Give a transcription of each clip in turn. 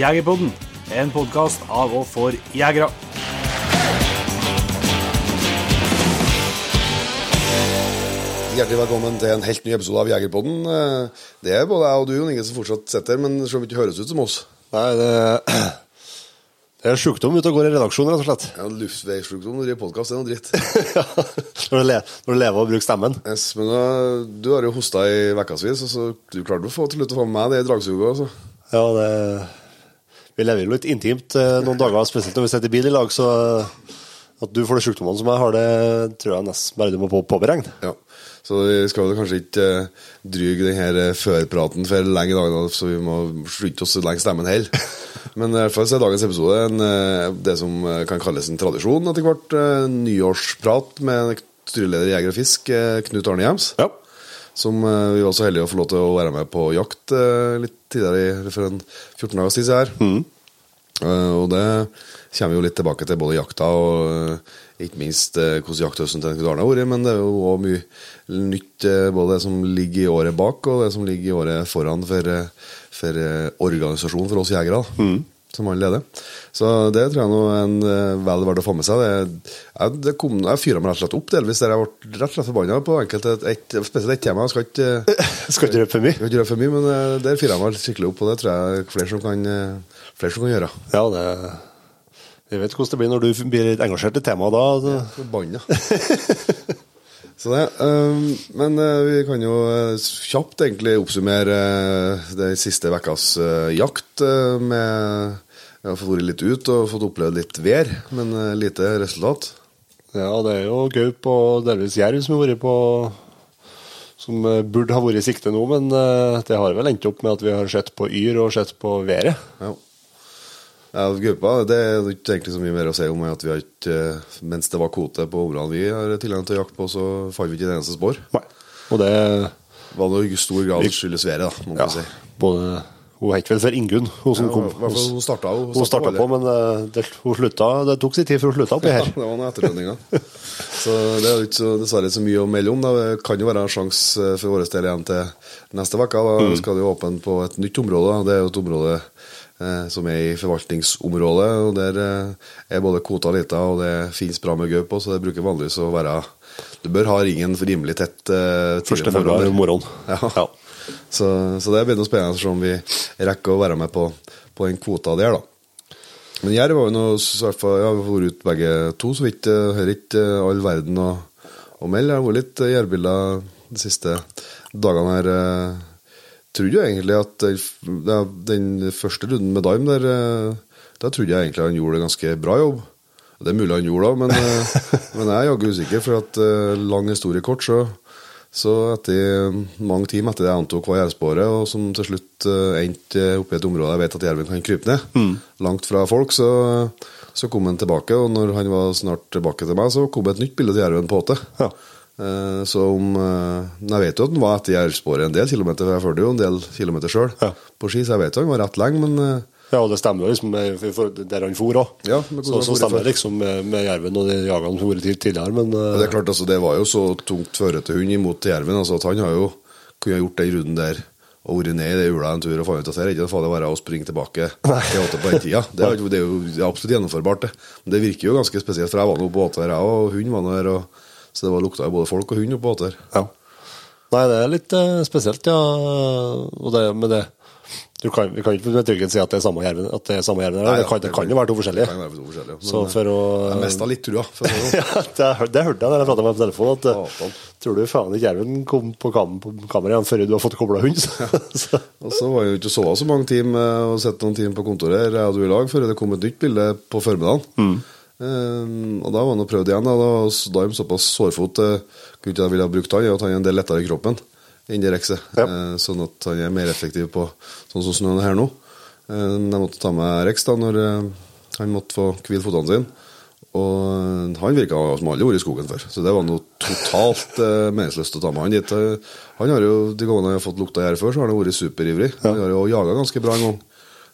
Jegerpodden, en podkast av og for jegere. Hjertelig velkommen til en helt ny episode av Jegerpodden. Eh, Det er både jeg og du Jon Inge som fortsatt sitter her, men som ikke høres ut som oss. Nei, det, det er sjukdom ute og går i redaksjonen, rett og slett. Ja, Luftveissjukdom når du driver podkast, det er noe dritt. Ja, når, du når du lever og bruker stemmen. Yes, men uh, du har jo hosta i ukevis, og så du klarte å få til slutt å få med meg det i dragsuget. Altså. Ja, det Vi lever jo litt intimt eh, noen dager, spesielt når vi sitter i bil i lag, så eh, at du får de sjukdommene som jeg har, det tror jeg nesten bare du må på, påberegne. Ja. Så vi skal kanskje ikke uh, dryge denne førpraten for lenge i dag, så vi må slutte oss lenge stemmen heller. Men i hvert fall så er dagens episode en, det som kan kalles en tradisjon etter hvert. Nyårsprat med styreleder i Jeger og Fisk, Knut Arne Hjems. Ja. Som uh, vi var så heldige å få lov til å være med på jakt uh, litt tidligere, for en 14 dager tid her. Mm. og det kommer vi jo litt tilbake til både jakta og ikke minst hvordan jakthøsten til Knut Arne har vært. Men det er jo òg mye nytt, både det som ligger i året bak og det som ligger i året foran for, for organisasjonen for oss jegere. da, Som han leder. Så det tror jeg nå er en, uh, vel verdt å få med seg. Det, jeg, det kom, jeg fyra meg rett og slett opp delvis der jeg ble rett og slett forbanna på enkelte, et, spesielt ett tema. Jeg skal ikke uh, Skal ikke røpe for mye. Skal ikke røpe for mye, men eh, der fyrer jeg meg skikkelig opp, og det tror jeg flere som kan, eh, flere som kan gjøre. Ja, det Vi vet hvordan det blir når du blir engasjert i temaet da. Forbanna. Så det, eh, men eh, vi kan jo eh, kjapt egentlig oppsummere uh, den siste ukas jakt eh, med Jeg har fått vært litt ut og fått opplevd litt vær, men eh, lite resultat. ja, det er jo gaup og delvis jerv som har vært på Som eh, burde ha vært i sikte nå, men eh, det har vel endt opp med at vi har sett på yr og sett på været. Ja. Ja, gruppa, det er ikke egentlig så mye mer å si om at vi har ikke eh, Mens det var kvote på områdene vi har tilgang til å jakte på, så fant vi ikke en eneste spor. Nei. Og det var noe stor grad skyldes været, da, må Ja, si. både Hun het vel for Ingunn, hun som Ja, kom. hun hun starta hun Hun starta på, men eh, det, hun slutta, det tok sin tid før hun slutta oppi Ja, her. det var noen etterlønninger. så det er ikke så, dessverre så mye å melde om. Da. Det kan jo være en sjanse eh, for vår del igjen til neste uke. Da Mm. skal det jo åpne på et nytt område. Det er jo et område eh, som er i forvaltningsområdet. og Der eh, er både kvota lita, og det finnes bra med gaup på, så det bruker vanligvis å være Du bør ha ringen rimelig tett. Eh, Første februar morgenen. Ja. Ja. Så, så det blir noe spennende å se om vi rekker å være med på, på den kvota der, da. Men jerv var jo noe i hvert fall, ja, Vi har vært ute begge to, så vidt. jeg Hører ikke eh, all verden å, å melde. Det har vært litt eh, jervbilder de siste dagene her. Jeg Trodde jo egentlig at den, den første runden med Daim der der trodde jeg egentlig han gjorde en ganske bra jobb. Det er mulig han gjorde det, men, eh, men jeg er jaggu usikker. For at eh, lang historie kort, så så etter mange timer etter det jeg antok var jervsporet, og som til slutt eh, endte oppe i et område jeg vet at jerven kan krype ned, langt fra folk, så, så kom han tilbake. Og når han var snart tilbake til meg, så kom et nytt bilde til jerven på åte. Ja. Eh, så om eh, Jeg vet jo at han var etter jervsporet en del kilometer, for jeg fulgte jo en del kilometer sjøl Ja. på ski, så jeg vet jo han var rett lenge, men Ja, og det stemmer jo liksom for der han for òg. Ja, så, så stemmer det liksom med, med jerven og de jagene som har vært tidligere, men eh, det er klart, altså, det var jo så tungt førete hund imot jerven. Altså, at han har jo kunne gjort den runden der og vært ned i det hula en tur og funnet ut at det er ikke farlig å være å springe tilbake i åtte på den tida. Det er, det er jo er absolutt gjennomførbart, det. Men det virker jo ganske spesielt, for jeg var nå på åter, jeg og hund var nå her. Og, så det var lukta jo både folk og hund oppe på åter. ja. Nei, det er litt eh, spesielt, ja. Og det med det du kan, Vi kan ikke med trygghet si at det er samme jerven. At det er samme jerven. Nei, det, kan, det kan jo være to forskjellige. Det kan være to forskjellige. Men, Så for å Jeg mista litt trua. Å, ja, det, det hørte jeg da jeg pratet med på telefonen. At, eh, tror du faen ikke jerven kom på, kam, på kammeret igjen før du har fått kobla hund? Så, og så var jeg jo ikke så så mange timer og sett noen timer på kontoret, her, jeg hadde i lag, før det kom et nytt bilde på formiddagen. Eh, og da var han og prøvde igjen. Da, da var han såpass sårfot uh, Grunnen til at jeg ville ha brukt han, er at han er en del lettere i kroppen Rexet. Ja. Eh, sånn at han er mer effektiv på sånn som snøen er her nå. Eh, jeg måtte ta med Rex da når eh, han måtte få hvile fotene sine. Og han virka som aldri vært i skogen før, så det var noe totalt eh, meningsløst å ta med han dit. Han har jo, De gangene han har fått lukta gjær før, så har han vært superivrig. Han har jo jaga ganske bra en gang.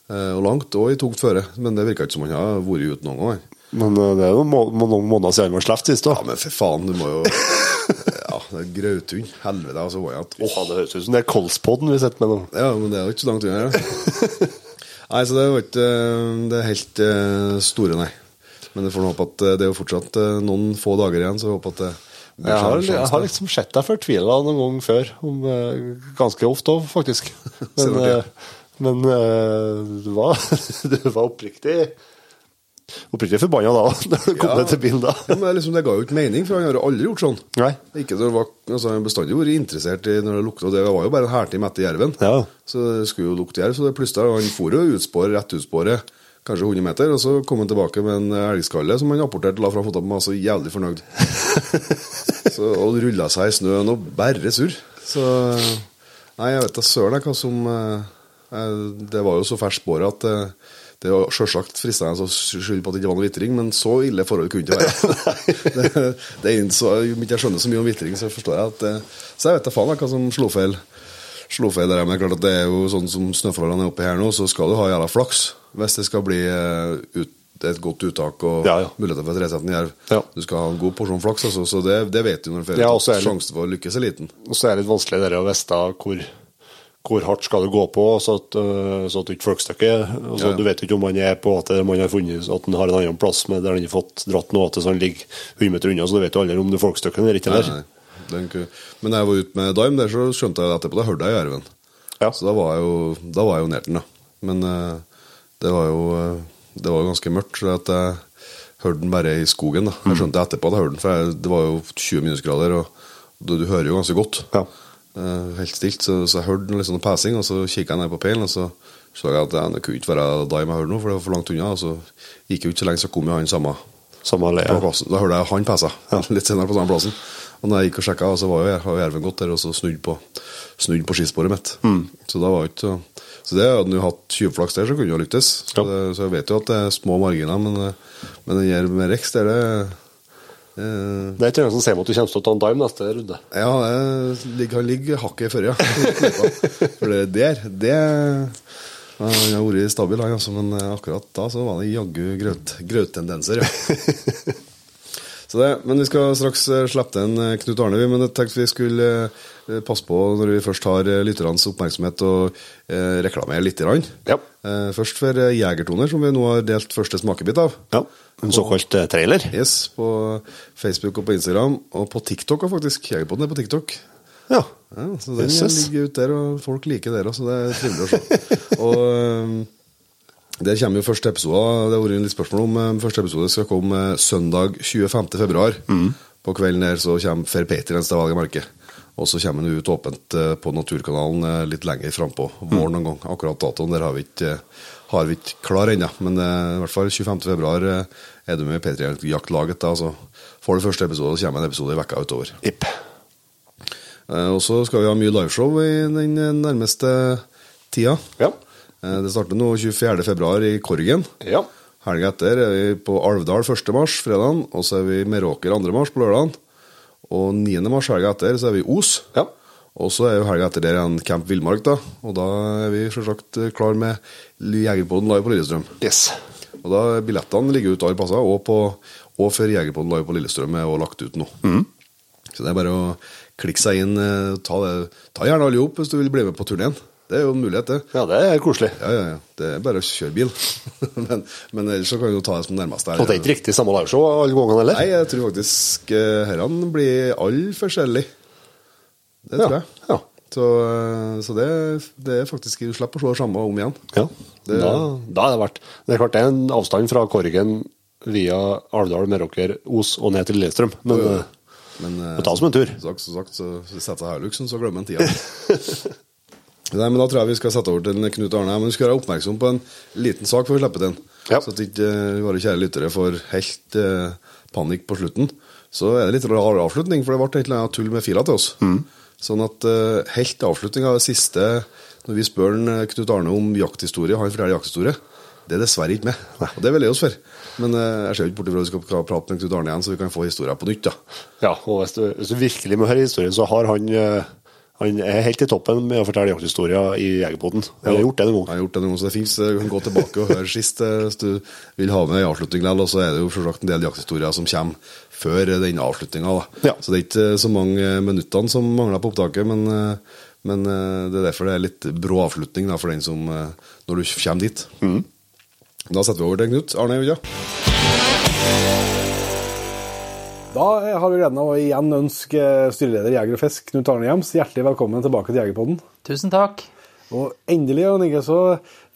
Eh, og langt, og i tungt føre. Men det virka ikke som han har vært ute noen gang. men det er jo noen måneder siden han var sluppet sist. da. Ja, men for faen, du må jo det er Grautun. Helvete, altså. var jeg at Åh, det høres ut som det er Kolspodden vi sitter med nå. Ja, men det er jo ikke så langt unna. Nei, så det var ikke Det det helt eh, store, nei. Men jeg får håpe at eh, det er jo fortsatt eh, noen få dager igjen, så jeg håper at det Jeg har, jeg har liksom sett deg fortvila noen gang før, om, eh, ganske ofte òg, faktisk. Men, eh, men eh, du var, du var oppriktig Oppriktig forbanna da, når det kom Ja. til bilen da. Ja, men liksom, det ga jo ikke mening, for han har jo aldri gjort sånn. Nei. Ikke når var, altså, Han bestandig vært interessert i når det lukta, det var jo bare en hærtime etter jerven. Ja. Så det skulle jo lukte jerv, så det plutselig Han for jo utspor, rett utspåret, kanskje 100 meter, og så kom han tilbake med en elgskalle som han apporterte la fram fotene på, var så jævlig fornøyd. så, og rulla seg i snøen og bare surr. Så Nei, jeg vet da søren hva som eh, eh, Det var jo så ferskt spåret at eh, det var selvsagt fristende å skylde på at det ikke var noe vitring, men så ille forhold kunne det være. det, det er så, Om ikke jeg skjønner så mye om vitring, så forstår jeg at eh, Så jeg vet da faen hva som slo feil. Slo feil der, men det er klart at det er jo sånn som snøforholdene er oppe her nå, så skal du ha jævla flaks hvis det skal bli eh, ut, et godt uttak og Ja, ja. muligheter for et resettende jerv. Ja. Du skal ha en god porsjon flaks, altså, så det, det vet du når du får Sjansen for å lykkes er liten. Og så er det litt vanskelig det å vite hvor, hvor hardt skal du gå på, så at, øh, så at du ikke folkstykket altså, Ja. Du vet ikke om han er på at man har funnet at han har en annen plass med der han har fått dratt noe til så han ligger 100 meter unna, så du vet jo aldri om det er eller ikke. Nei, nei. Men da jeg var ute med Dime der, så skjønte jeg etterpå Da hørte jeg jerven. Ja. Så da var jeg jo, da var jeg jo nær den, da. Men eh, det var jo eh, Det var ganske mørkt, så at jeg hørte den bare i skogen. da Jeg skjønte etterpå at jeg hørte den, for jeg, det var jo 20 minusgrader, og du, du hører jo ganske godt. Ja. Eh, helt stilt, så, så jeg hørte litt sånn pesing, og så kikket jeg ned på peilen, og så så jeg at det kunne ikke være Dime jeg hørte nå, for det var for langt unna. Og så gikk jeg ikke så lenge, så kom jo han samme Samme på plassen. Da hørte jeg han pesa litt senere på samme plassen. Og når jeg gikk og sjekka, så var jo jerven gått der og så snudd på, snudd på skisporet mitt. Mm. Så da var ikke så det hadde han hatt tjuvflaks der, så kunne det ha lyktes. Så, Ja. det, så jeg vet jo at det er små marginer, men, eh, men den her med Rex, det er det Det er ikke noen som sier at du kommer til å ta en dime neste runde. Ja, det ligger- han ligger hakket før, ja. For det der, det Han har vært stabil, han, altså, men eh, akkurat da så var det jaggu grøt, grøttendenser, ja. Så det, men vi skal straks eh, slippe til en eh, Knut Arne, men jeg tenkte vi skulle eh, passe på når vi først har lytternes oppmerksomhet og eh, reklamere litt. Grann. Ja. Først for Jegertoner, som vi nå har delt første smakebit av. Ja. En såkalt trailer. Yes, på Facebook og på Instagram, og på TikTok faktisk. Jegerpoden er på TikTok. Ja. Ja, så den ligger ute der, og folk liker det også, så det er trivelig å se. og der kommer jo første episode, det har vært litt spørsmål om øhm, første episode skal komme øh, søndag 25. februar. På kvelden der så kommer Fer Patriens til valget Og så kommer den ut åpent øh, på Naturkanalen litt lenger frampå våren noen gang. Akkurat datoen der har vi ikke, har vi ikke klar ennå, men i hvert fall 25. februar øh, er du med i P3-jaktlaget. da, så får du første episode, så kommer en episode i vekka utover. Ipp. Eh, Og så skal vi ha mye liveshow i den eh, nærmeste tida. Ja. Eh, Det starter nå 24. februar i Korgen. Ja. Helga etter er vi på Alvdal 1. mars, fredagen. Og så er vi i Meråker 2. mars på lørdagen. Og 9. mars helga etter så er vi i Os. Ja. Og så er jo helga etter der igjen Camp Villmark, da. Og da er vi selvsagt eh, klar med Jegerpoden live på Lillestrøm. Yes. Og da billettene ligger ute alle plasser, og, på, og før Jegerpoden live på Lillestrøm er også lagt ut nå. Så det er bare å klikke seg inn. eh, Ta, det, ta gjerne alle opp hvis du vil bli med på turneen. Det er jo en mulighet, det. Ja, det er koselig. Ja, ja, ja. Det er bare å kjøre bil. men, men ellers så kan du ta det som nærmest. Og det er ikke riktig samme liveshow alle gangene heller? Nei, jeg tror faktisk uh, herrene blir alle forskjellige. Det tror Ja, jeg. ja. Så, eh, så det, det er faktisk Du slipper å det samme om igjen. Ja, Det- da, da er det verdt. Det er klart det er en avstand fra Korgen via Alvdal, Meråker, Os og ned til Lillestrøm. Men eh, Men eh, ta det som en tur. Sagt, så så setter jeg Herluksen, så glemmer en tida. Nei, men Da tror jeg vi skal sette over til Knut Arne. Men vi skal være oppmerksom på en liten sak før vi slipper den. Ja. Så at ikke eh, våre kjære lyttere får helt eh, panikk på slutten. Så er det litt rar avslutning, for det ble et eller annet tull med fila til oss. Mm. Sånn at eh, helt avslutning av det siste, når vi spør en, Knut Arne om jakthistorie, han forteller jakthistorie, det er dessverre ikke med. Og det er vi lei oss for. Men jeg ser ikke bort ifra at vi skal prate med Knut Arne igjen, så vi kan få historien på nytt. da. Ja, og hvis du, hvis du virkelig må høre historien, så har han Han er helt i toppen med å fortelle jakthistorier i Jegerpoden. Han har gjort det noen gang. har gjort det noen gang, så det fins. Du kan gå tilbake og høre sist eh, hvis du vil ha med en avslutning. Og så er det jo selvsagt en del jakthistorier som kommer før den avslutninga. Ja. Så det er ikke så mange minuttene som mangler på opptaket, men, eh, Men eh, det er derfor det er litt brå avslutning da, for den som eh, Når du kommer dit. Da setter vi over til Knut Arne Uja. Da har vi gleden av å igjen ønske styreleder i Jeger og Fisk, Knut Arne Hjems, hjertelig velkommen tilbake til Jegerpodden. Tusen takk. Og endelig og ikke så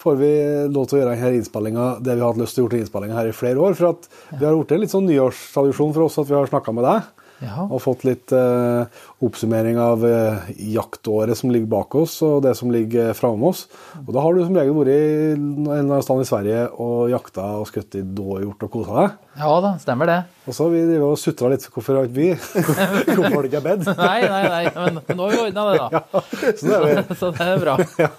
får vi lov til å gjøre denne innspillinga det vi har hatt lyst til å gjøre innspillinga her i flere år. For at vi har gjort en litt sånn nyårstradisjon for oss at vi har snakka med deg. Ja. Og fått litt eh, oppsummering av eh, jaktåret som ligger bak oss, og det som ligger framme oss. Og da har du som regel vært i en eller annen stand i Sverige og jakta og skutt i dåhjort og kosa deg. Ja da, stemmer det. Og så har vi drevet og sutra litt hvorfor har ikke vi Hvorfor har det ikke bedt? Nei, nei, nei, men nå har vi ordna det, da. Så det er vi. Så det er bra. Ja.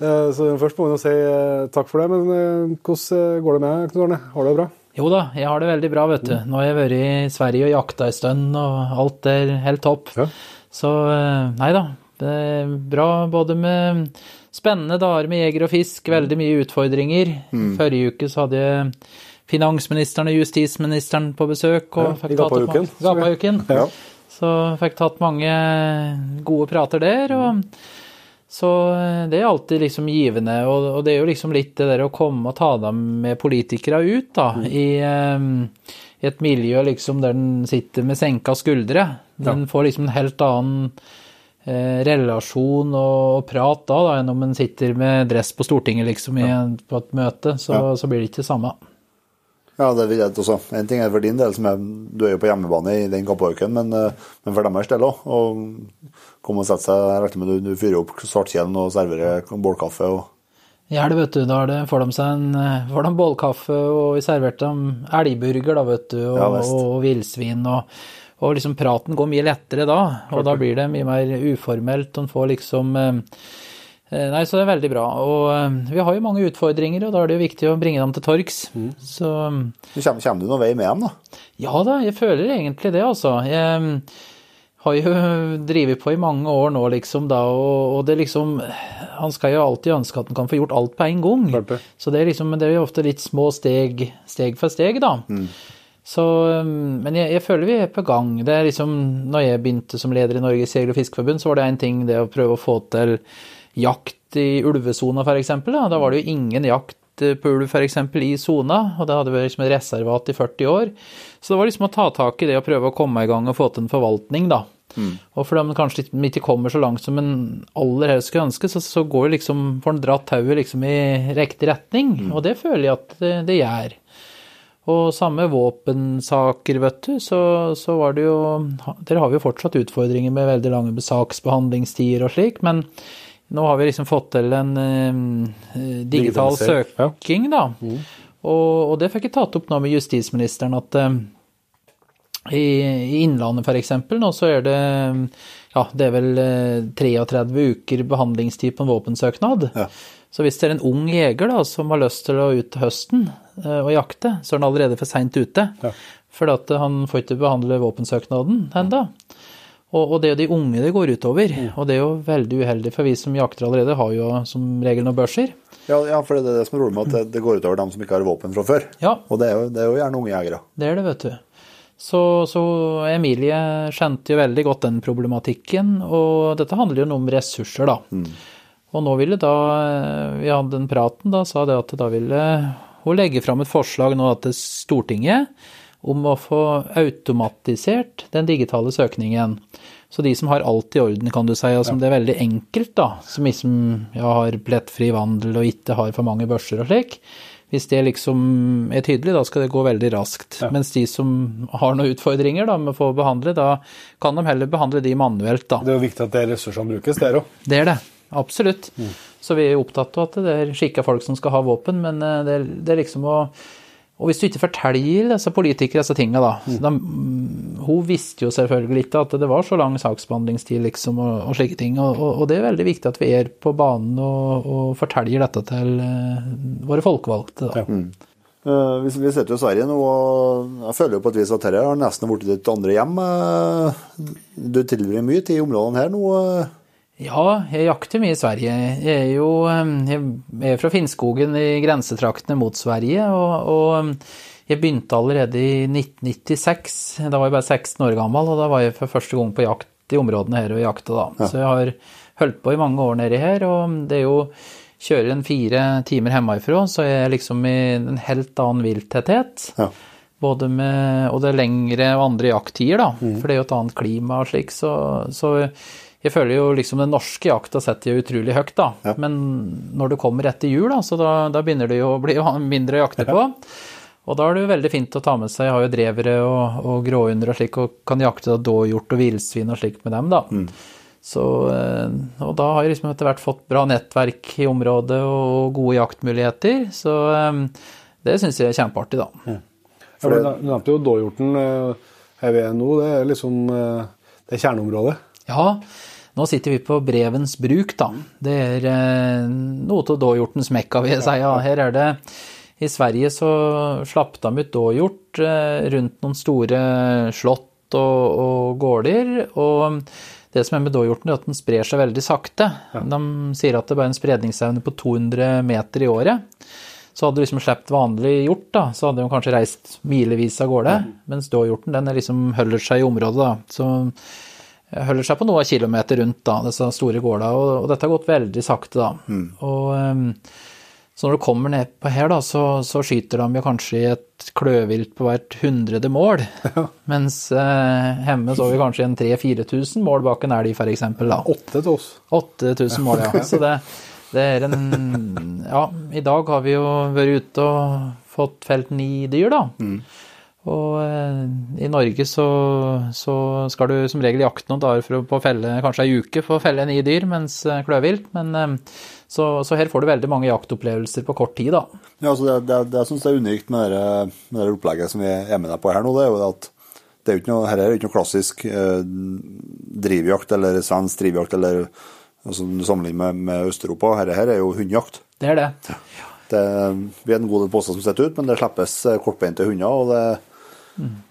Eh, Så først må vi nå si eh, takk for det, men eh, hvordan går det med Knut Arne? Har du det bra? Jo da, jeg har det veldig bra, vet du. Nå har jeg vært i Sverige og jakta en stund, og alt er helt topp. Ja. Så eh, nei da, det er bra både med spennende dager med jeger og fisk, veldig mye utfordringer. Forrige uke så hadde jeg finansministeren og justisministeren på besøk. Og Ja, fikk I Gapauken. Gapauken. Ja. Så fikk tatt mange gode prater der. og så eh, det er alltid liksom givende, og, det er jo liksom litt det der å komme og ta dem med politikere ut, da, i, um, i et miljø liksom der den sitter med senka skuldre. Den får liksom en helt annen eh, relasjon og, og prat da, da, enn om en sitter med dress på Stortinget liksom i, ja. på et møte, så, så blir det ikke det samme. Ja, det vil jeg også. En ting er for din del, som er, du er jo på hjemmebane i den kappauken, men, eh, men for deres del òg. Å komme og sette seg Jeg regner med du, du fyrer opp svartkjelen og serverer bålkaffe og Ja, det vet du, da det, får de seg en eh, får de bålkaffe, og vi serverte dem elgburger, da, vet du, og, Ja, og, og villsvin, og, og liksom praten går mye lettere da, og da blir det mye mer uformelt, og en får liksom eh, Nei, så det er veldig bra. Og eh, vi har jo mange utfordringer, og da er det jo viktig å bringe dem til torgs. Mm. Så Kommer, kommer du noen vei med dem, da? ja da, jeg føler egentlig det, altså. Jeg mm, har jo drevet på i mange år nå, liksom, da, og, og det liksom Han skal jo alltid ønske at han kan få gjort alt på en gang. Klart. Så det er liksom, men det er jo ofte litt små steg, steg for steg, da. Så, um, men jeg, jeg føler vi er på gang. Det er liksom, når jeg begynte som leder i Norges Jeger- og Fiskerforbund, så var det en ting det å prøve å få til jakt i ulvesona, eksempel. Da. da var det jo ingen jakt eh, på ulv, eksempel, i sona, og det hadde vært liksom et reservat i 40 år. Så det var liksom å ta tak i det og prøve å komme i gang og få til en forvaltning, da. Og for man kanskje ikke- kommer så langt som en aller helst skulle ønske, så, så går det liksom, får en dratt tauet liksom i riktig retning, og det føler jeg at det, det gjør. Og samme våpensaker, vet du, så, så var det jo Dere har jo fortsatt utfordringer med veldig lange saksbehandlingstider og slik, men nå har vi liksom fått til en uh, digital søking, da. Og, og det fikk jeg tatt opp nå med justisministeren, at uh, i, i Innlandet f.eks. nå så er det ja, det er vel eh, 33 uker behandlingstid på en våpensøknad. Så hvis det er en ung jeger da, som har lyst til å ut til høsten eh, og jakte, så er han allerede for seint ute. For at han får ikke behandle våpensøknaden ennå. Og, og det er jo de unge det går utover. Og det er jo veldig uheldig, for vi som jakter allerede har jo som regel noen børser. Ja, ja for det er det som er rolig med at det, det går utover dem som ikke har våpen fra før. Ja. Og det er, jo, det er jo gjerne unge jegere. Det er det, vet du. Så, så Emilie skjønte jo veldig godt den problematikken, og dette handler jo noe om ressurser, da. Og nå ville da, vi hadde den praten, da sa det at da ville hun legge fram et forslag nå til Stortinget om å få automatisert den digitale søkningen. Så de som har alt i orden, kan du si, og som det er veldig enkelt, da, som liksom ja, har plettfri vandel og ikke har for mange børser og slik, hvis det liksom er tydelig, da skal det gå veldig raskt. Mens de som har noen utfordringer da, med å få behandle, da kan de heller behandle de manuelt, da. Det er jo viktig at det er ressursene brukes der òg. Det er det. Absolutt. Så vi er opptatt av at det er skikka folk som skal ha våpen, men eh, det er, det er liksom å Og hvis du ikke forteller disse politikere disse tingene, da så de, mm, Hun visste jo selvfølgelig ikke at det var så lang saksbehandlingstid, liksom, og, og slike ting. Og, og, og det er veldig viktig at vi er på banen og, og forteller dette til eh, våre folkevalgte, da. Eh, vi, vi sitter jo i Sverige nå, og jeg føler jo på et vis at dette har nesten blitt ditt andre hjem. Uh, Du tilbringer mye tid i områdene her nå. eh. Ja, jeg jakter mye i Sverige. Jeg er jo jeg er fra Finnskogen i grensetraktene mot Sverige, og, og jeg begynte allerede i 1996. Da var jeg bare 16 år gammel, og da var jeg for første gang på jakt i områdene her og jakta, da. Så jeg har holdt på i mange år nedi her, og det er jo Kjører en fire timer hjemmefra, så er jeg liksom i en helt annen vilttetthet. Ja. Både med, og det er lengre og andre jakttider, da. For det er jo et annet klima og slik. Så, så jeg føler jo liksom den norske jakta setter jeg utrolig høyt, da. Ja. Men når du kommer etter jul, da, så da, da begynner det jo å bli mindre å jakte på. Og da er det jo veldig fint å ta med seg. Jeg har jo drevere og, og gråhunder og slik, og kan jakte da dåhjort og villsvin og slik med dem, da. Så, eh, og da har jeg liksom etter hvert fått bra nettverk i området og gode jaktmuligheter. Så eh, det syns jeg er kjempeartig, da. Ja, for du nevnte jo dåhjorten eh, her vi er nå. Det er liksom det er kjerneområdet. Ja, nå sitter vi på Brevens bruk, da. Det er eh, noe av dåhjortens mekka, vil jeg si. Ja, her er det I Sverige så slapp de ut dåhjort eh, rundt noen store slott og, og gårder. Og det som er med dåhjorten, er at den sprer seg veldig sakte. De sier at det bare er en spredningsevne på 200 meter i året. Så hadde du liksom sluppet vanlig hjort, da, så hadde de kanskje reist milevis av gårde. Mens dåhjorten den liksom holder seg i området, da. Så holder seg på noen kilometer rundt da, disse store gårda, og, og dette har gått veldig sakte, da. Og ehm, så når du kommer ned på her, da, så, så skyter de jo kanskje i et kløvilt på hvert hundrede mål. Mens eh, hjemme så vi kanskje en 3000-4000 mål bak en elg, f.eks. eksempel, da. Åtte til oss. 8000 mål, ja. Så det, det er en Ja, i dag har vi jo vært ute og fått felt ni dyr, da. Og eh, i Norge så, så skal du som regel jakte noen dager for å på felle kanskje ei uke for å felle ni dyr, mens eh, kløvilt. Men eh, så, så her får du veldig mange jaktopplevelser på kort tid, da. Ja, altså det, det, det jeg syns er unikt med det, med det opplegget som vi er med deg på her nå, det er jo at det er jo ikke noe, her er jo ikke noe klassisk eh, drivjakt eller svensk drivjakt eller altså, du sammenligner med, med Øst-Europa. Her, her er jo hundejakt. Det er det. Det, vi er en god del poster som sitter ut, men det slippes kortbeinte hunder, og det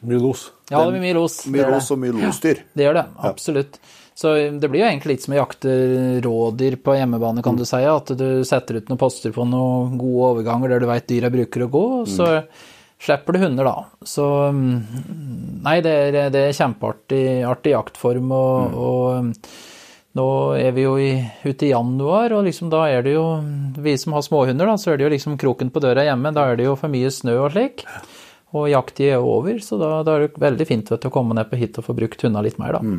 Mye los. Ja, det blir mye los. mye det det. los og mye losdyr. Det gjør det, absolutt. Så det blir jo egentlig litt som å jakte rådyr på hjemmebane, kan du si. At du setter ut noen poster på noen gode overganger der du veit dyra bruker å gå, og så slipper du hunder, da. Så mm, Nei, det er, det er kjempeartig artig jaktform, og, og mm, nå er vi jo i, ute i januar, og liksom da er det jo Vi som har småhunder, da, så er det jo liksom kroken på døra hjemme. Da er det jo for mye snø og slik. Og jakttid er over, så da, da er det veldig fint vet å komme ned på hit og få brukt hundene litt mer, da.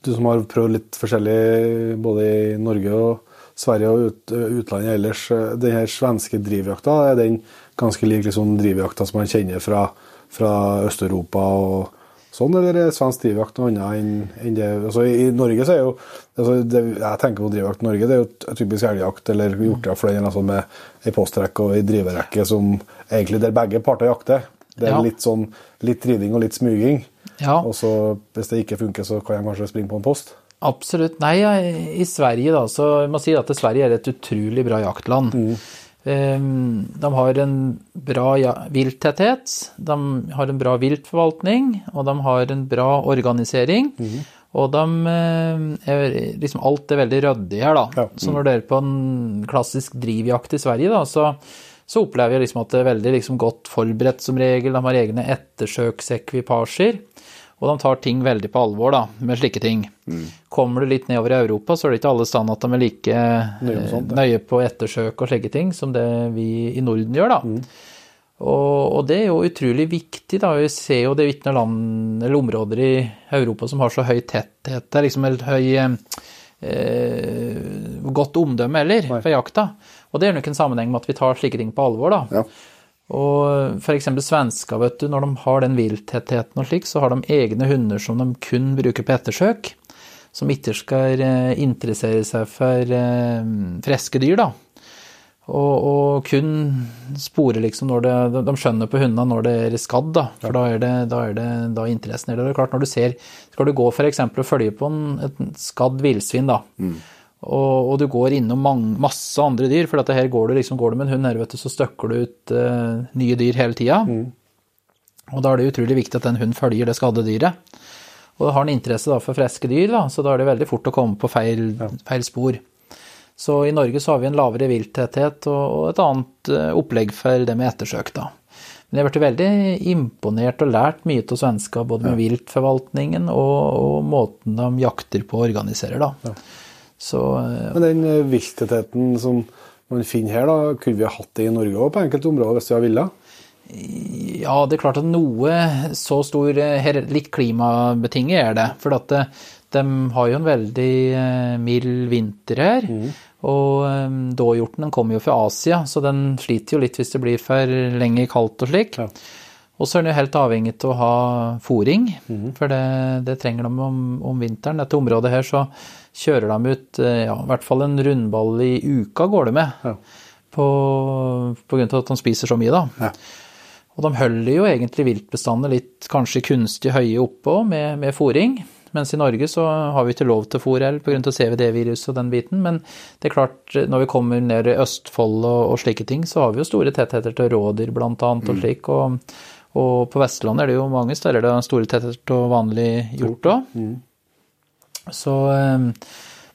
Du som har prøvd litt forskjellig både i Norge og Sverige og ut, utlandet ellers. Den her svenske drivjakta, er den ganske lik liksom drivjakta som man kjenner fra, fra Øst-Europa og sånn, eller er svensk drivjakt noe annet enn det? Altså, I Norge så er jo altså, det, Jeg tenker på drivjakt i Norge, det er jo typisk elgjakt eller hjortejakt for den altså med ei postrekke og ei driverekke som egentlig der begge parter jakter. Det er Ja. litt sånn litt riding og litt smyging. Ja. Og så hvis det ikke funker, så kan jeg kanskje springe på en post. Absolutt. Nei, i Sverige da, så jeg må si at Sverige er et utrolig bra jaktland. Mm. De har en bra vilttetthet, de har en bra viltforvaltning, og de har en bra organisering. Og de eh, er, liksom alt er veldig ryddig her, da. Ja. Så når det er på en klassisk drivjakt i Sverige, da, så, så opplever jeg liksom at det er veldig liksom godt forberedt som regel. De har egne ettersøksekvipasjer. Og de tar ting veldig på alvor da, med slike ting. Kommer du litt nedover i Europa, så er det ikke alle steder at de er like Nøye eh, sånt, nøye på ettersøk og slike ting som det vi i Norden gjør. da. Og, og det er jo utrolig viktig. da, Vi ser jo det er ikke land eller områder i Europa som har så høy tetthet. Det er liksom et høy eh, godt omdømme heller for jakta. Og det er nok en sammenheng med at vi tar slike ting på alvor. da. Ja. Og f.eks. svensker, vet du, når de har den vilttettheten og slik, så har de egne hunder som de kun bruker på ettersøk. Som ikke skal eh, interessere seg for eh, friske dyr, da. Og, og kun spore liksom når det de- De skjønner på hundene når det er skadd, da. For da er det, da er det da er interessen er der. Det er klart, når du ser Skal du gå f.eks. og følge på en, et skadd villsvin, da. Og, og du går innom mange, masse andre dyr, for dette her går du liksom, går du med en hund her, vet du, så støkker du ut uh, nye dyr hele tida. Og da er det utrolig viktig at den hunden følger det skadde dyret. Og har en interesse da for friske dyr, da, så da er det veldig fort å komme på feil, feil spor. Så i Norge så har vi en lavere vilttetthet og, og et annet uh, opplegg for det med ettersøk, da. Men jeg blitt veldig imponert og lært mye av svensker, både med viltforvaltningen og, og måten de jakter på og organiserer, da. Så eh, Men den eh, som man finner her, da, kunne vi ha hatt det i Norge òg på enkelte områder hvis vi hadde villet? Ja, det er klart at noe så stor eh, her, Litt klimabetinget er det. For at det, de har jo en veldig mild vinter her. Og um, dåhjorten den kommer jo fra Asia, så den sliter jo litt hvis det blir for lenge kaldt og slik. Ja. Og så er den jo helt avhengig av å ha fôring, for det, det trenger de om, om vinteren. Dette området her så kjører de ut eh, ja, i hvert fall en rundball i uka, går det med. Ja. På, på grunn av at de spiser så mye, da. Ja. Og de holder jo egentlig viltbestandene litt kanskje kunstig høye oppå med, med fôring. Mens i Norge så har vi ikke lov til heller pga. CVD-virus og den biten. Men det er klart, når vi kommer ned i Østfold og, og slike ting, så har vi jo store tettheter til rådyr blant annet og slik. Og, og på Vestlandet er det jo mange steder det er store tettheter til vanlig hjort òg. Så eh,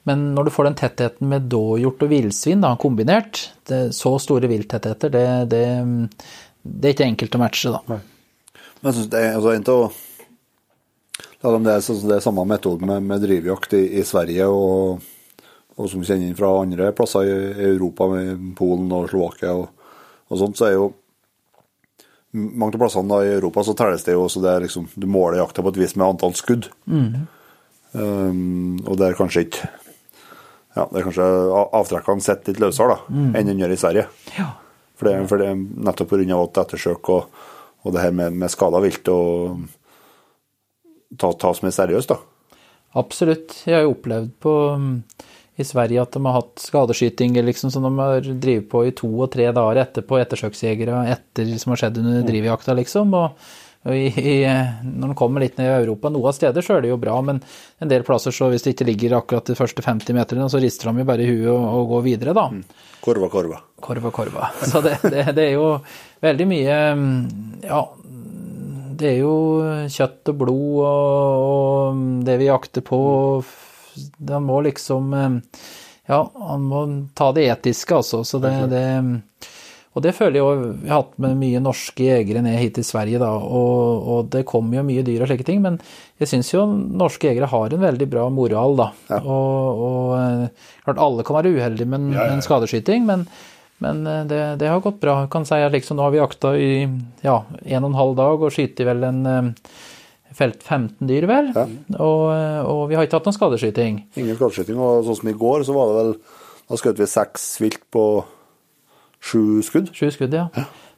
men når du får den tettheten med dåhjort og villsvin da, kombinert, det, så store vilttettheter, det, det, det er ikke enkelt å matche, da. Men jeg synes det er altså, en å La dem det er det samme metode med, med drivjakt i, i Sverige og, og som vi kjenner inn fra andre plasser i, i Europa, med Polen og Slovakia og, og sånt, så er jo mange av plassene i Europa så telles det jo også det er liksom, Du måler jakta på et vis med antall skudd. Um, og det er kanskje ikke Ja, det er kanskje avtrekkene sitter litt løsere da, enn den gjør i Sverige. Ja. For det, for det er nettopp pga. ettersøk og, og det her med, med skada vilt og ta, tas mer seriøst, da. Absolutt. Jeg har jo opplevd på, mm, i Sverige at de har hatt skadeskyting liksom, som de har drevet på i to og tre dager etterpå, ettersøksjegere etter som har skjedd under drivjakta, liksom. Og, og i, i, når de kommer litt ned i Europa, noen steder så er det jo bra, men en del plasser så hvis det ikke ligger akkurat de første 50 meterne, så rister de jo bare i huet og, og går videre, da. Korva, korva. Korva, korva. Så det, det, det er jo veldig mye mm, Ja, det er jo kjøtt og blod og, og det vi jakter på. Han må liksom eh, Ja, han må ta det etiske, altså. Så det, det Og det føler jeg jo Vi har hatt med mye norske jegere ned hit til Sverige, da, og, og det kommer jo mye dyr og slike ting. Men jeg syns jo norske jegere har en veldig bra moral, da. Og, og eh, klart alle kan være uheldige med en, en skadeskyting, men men eh, det, det har gått bra. Jeg kan si at liksom, nå har vi jakta i ja, en og en halv dag og skyter vel en felt 15 dyr, vel. Og, eh, og vi har ikke hatt noen skadeskyting. Ingen skadeskyting. Og sånn som i går, så var det vel Da skjøt vi seks vilt på sju skudd. Sju skudd, ja.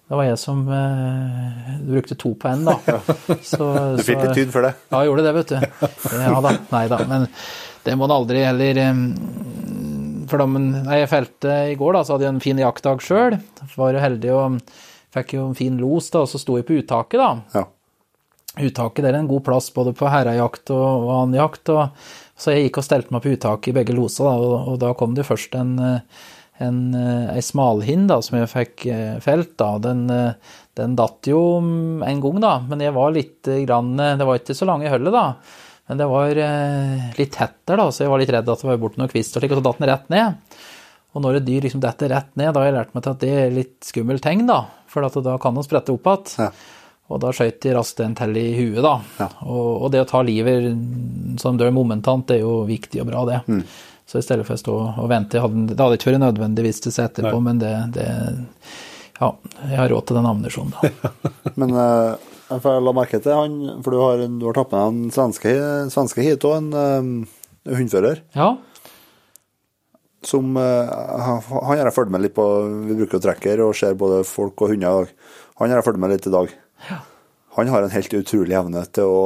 Det var jeg som eh, brukte to på én, da. Så, Du fikk litt tyd for det. Ja, jeg gjorde det, vet du. Ja da. Nei da. Men det må en aldri heller For da nei, jeg felte i går, da, så hadde jeg en fin jaktdag sjøl. Var jo heldig og fikk jo en fin los, da, og så sto jeg på uttaket, da. Ja. Uttaket det er en god plass både på herrejakt og, og annen jakt. Og, så jeg gikk og stelte meg på uttaket i begge loser, da, og, og da kom det først en, en, ei smalhind som jeg fikk eh, felt. da, Den, eh, den datt jo en gang, da, men jeg var litt eh, grann, Det var ikke så lange hullet, da. Men det var litt tett der, da, så jeg var litt redd at det var borte noen kvist, og så datt den rett ned. Og når et dyr liksom detter rett ned, da har jeg lært meg til at det er litt skummelt tegn, da. For da kan den sprette opp igjen. Ja. Og da skøyt de raskt en til i huet, da. Ja. Og, og det å ta livet som dør momentant, det er jo viktig og bra, det. Mm. Så i stedet for å stå og vente hadde, Det hadde ikke vært nødvendig hvis det seg etterpå, men det, det Ja, jeg har råd til den ammunisjonen, da. Men uh, jeg la merke til han, for du har, du har tatt med deg en svenske, svenske hit og en eh, hundfører. Ja, Som uh, han har jeg fulgt med litt på. Vi bruker jo trekker og ser både folk og hunder. Han har jeg fulgt med litt i dag. Han har en helt utrolig evne til å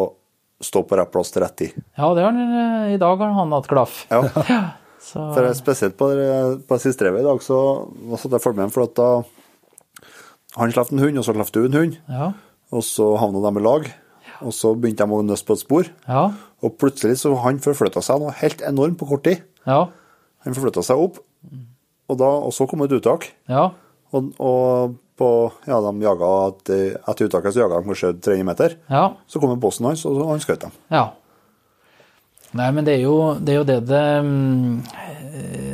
stå på rett plass til rett tid. ja det har han, eh, i dag har han hatt klaff. Ja. Så, For spesielt på, på siste revet i dag, så satt jeg med ham, for at da Han slapp en hund, og så slapp du en hund. ja, Og så havna de i lag. Og så begynte de å nøste på et spor. ja, Og plutselig så han forflytta seg noe helt enormt på kort tid. ja, Han forflytta seg opp, og, da, og så kom et uttak. ja, Og, og på, ja, de jaga etter, uttaket så jaga de kanskje 300 meter. ja. Så kom bossen hans, og så han skjøt dem. Ja. Nei, men det er jo det, er jo det, det mm,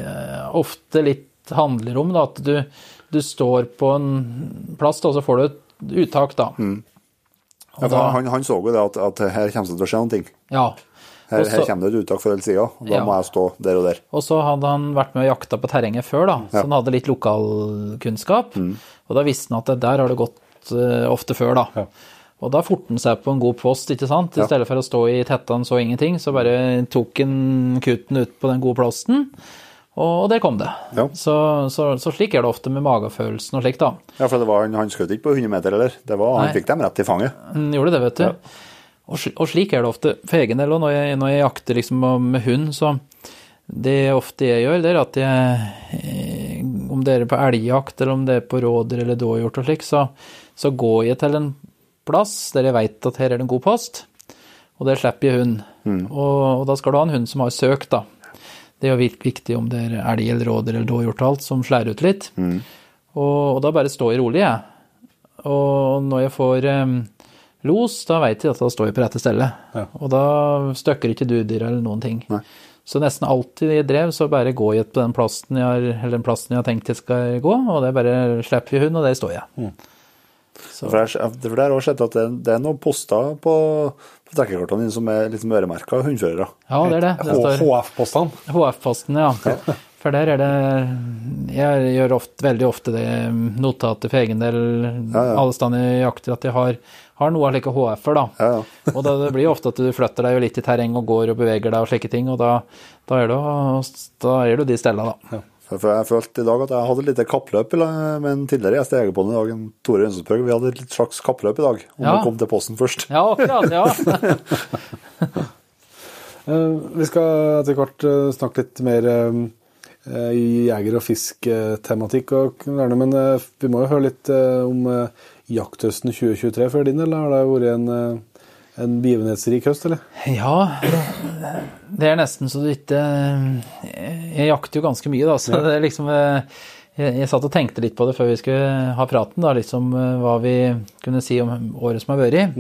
eh, ofte litt handler om, da, at du, du står på en plass, da, og så får du et uttak, da. Ja, da han, han så jo det at, at her kommer det til å skje noen ting. ja. Her, her kommer det et uttak for hele siden, da Ja. må jeg stå der og der. Og så hadde han vært med og jakta på terrenget før, da, så han hadde litt lokalkunnskap. Og da visste han at der har det gått eh, ofte før, da. Og da fortet han seg på en god post, ikke sant. I Ja. stedet for å stå i tetta han så ingenting, så bare tok han kutten ut på den gode posten. Og, og der kom det. Ja. Så, så, så slik er det ofte med magefølelsen og slik, da. Ja, for det var, han, skjøt ikke på 100 meter, eller? Det var, han fikk dem rett i fanget. Han gjorde det, vet du. Og, og slik er det ofte for egen del. òg, når jeg, når jeg jakter liksom med hund, så det ofte jeg gjør, det er at jeg Om det er på elgjakt, eller om det er på rådyr eller dåhjort og slik, så, så går jeg til en plass der jeg veit at her er det en god post, og der slipper jeg hund. Og, og da skal du ha en hund som har søkt, da. Det er jo viktig om det er elg eller rådyr eller dåhjort og alt som slår ut litt. Og, og da bare står jeg rolig, jeg. Og når jeg får um, los, da veit jeg at da står jeg på rette stedet. Og da støkker ikke du dyr eller noen ting. Nei. Så nesten alltid jeg drev, så bare går jeg på den plassen jeg har, eller den plassen jeg har tenkt jeg skal gå, og det bare slipper vi hund, og der står jeg. Mm. for det har òg sett at det, det er noen poster på, på dekkekartene dine som er liksom øremerka hundførere. Ja, det er det. Det står HF-postene. HF-postene, ja. For der er det Jeg gjør ofte, veldig ofte det notatet for egen del ja. alle steder jeg jakter, at jeg har, har noe av slike HF-er, da. Ja, ja. Og da, det blir ofte at du flytter deg litt i terreng og går og beveger deg og slike ting, og da, da er du, da er de stella, da. For for jeg følte i dag at jeg hadde et lite kappløp med en tidligere gjest i Jegerpoden i dag, en Tore Rønsensbøg. Vi hadde et litt slags kappløp i dag, om Ja. å komme til posten først. Ja, akkurat. Ja. Eh, Vi skal etter hvert eh, snakke litt mer eh, jeger- og fisktematikk, men eh, vi må jo høre litt eh, om eh, jakthøsten 2023 før din, eller har det vært en, eh, en begivenhetsrik høst, eller? ja, det er nesten så du ikke Jeg jakter jo ganske mye, da, så det er liksom eh, jeg, jeg satt og tenkte litt på det før vi skulle ha praten, da, liksom eh, hva vi kunne si om året som har vært.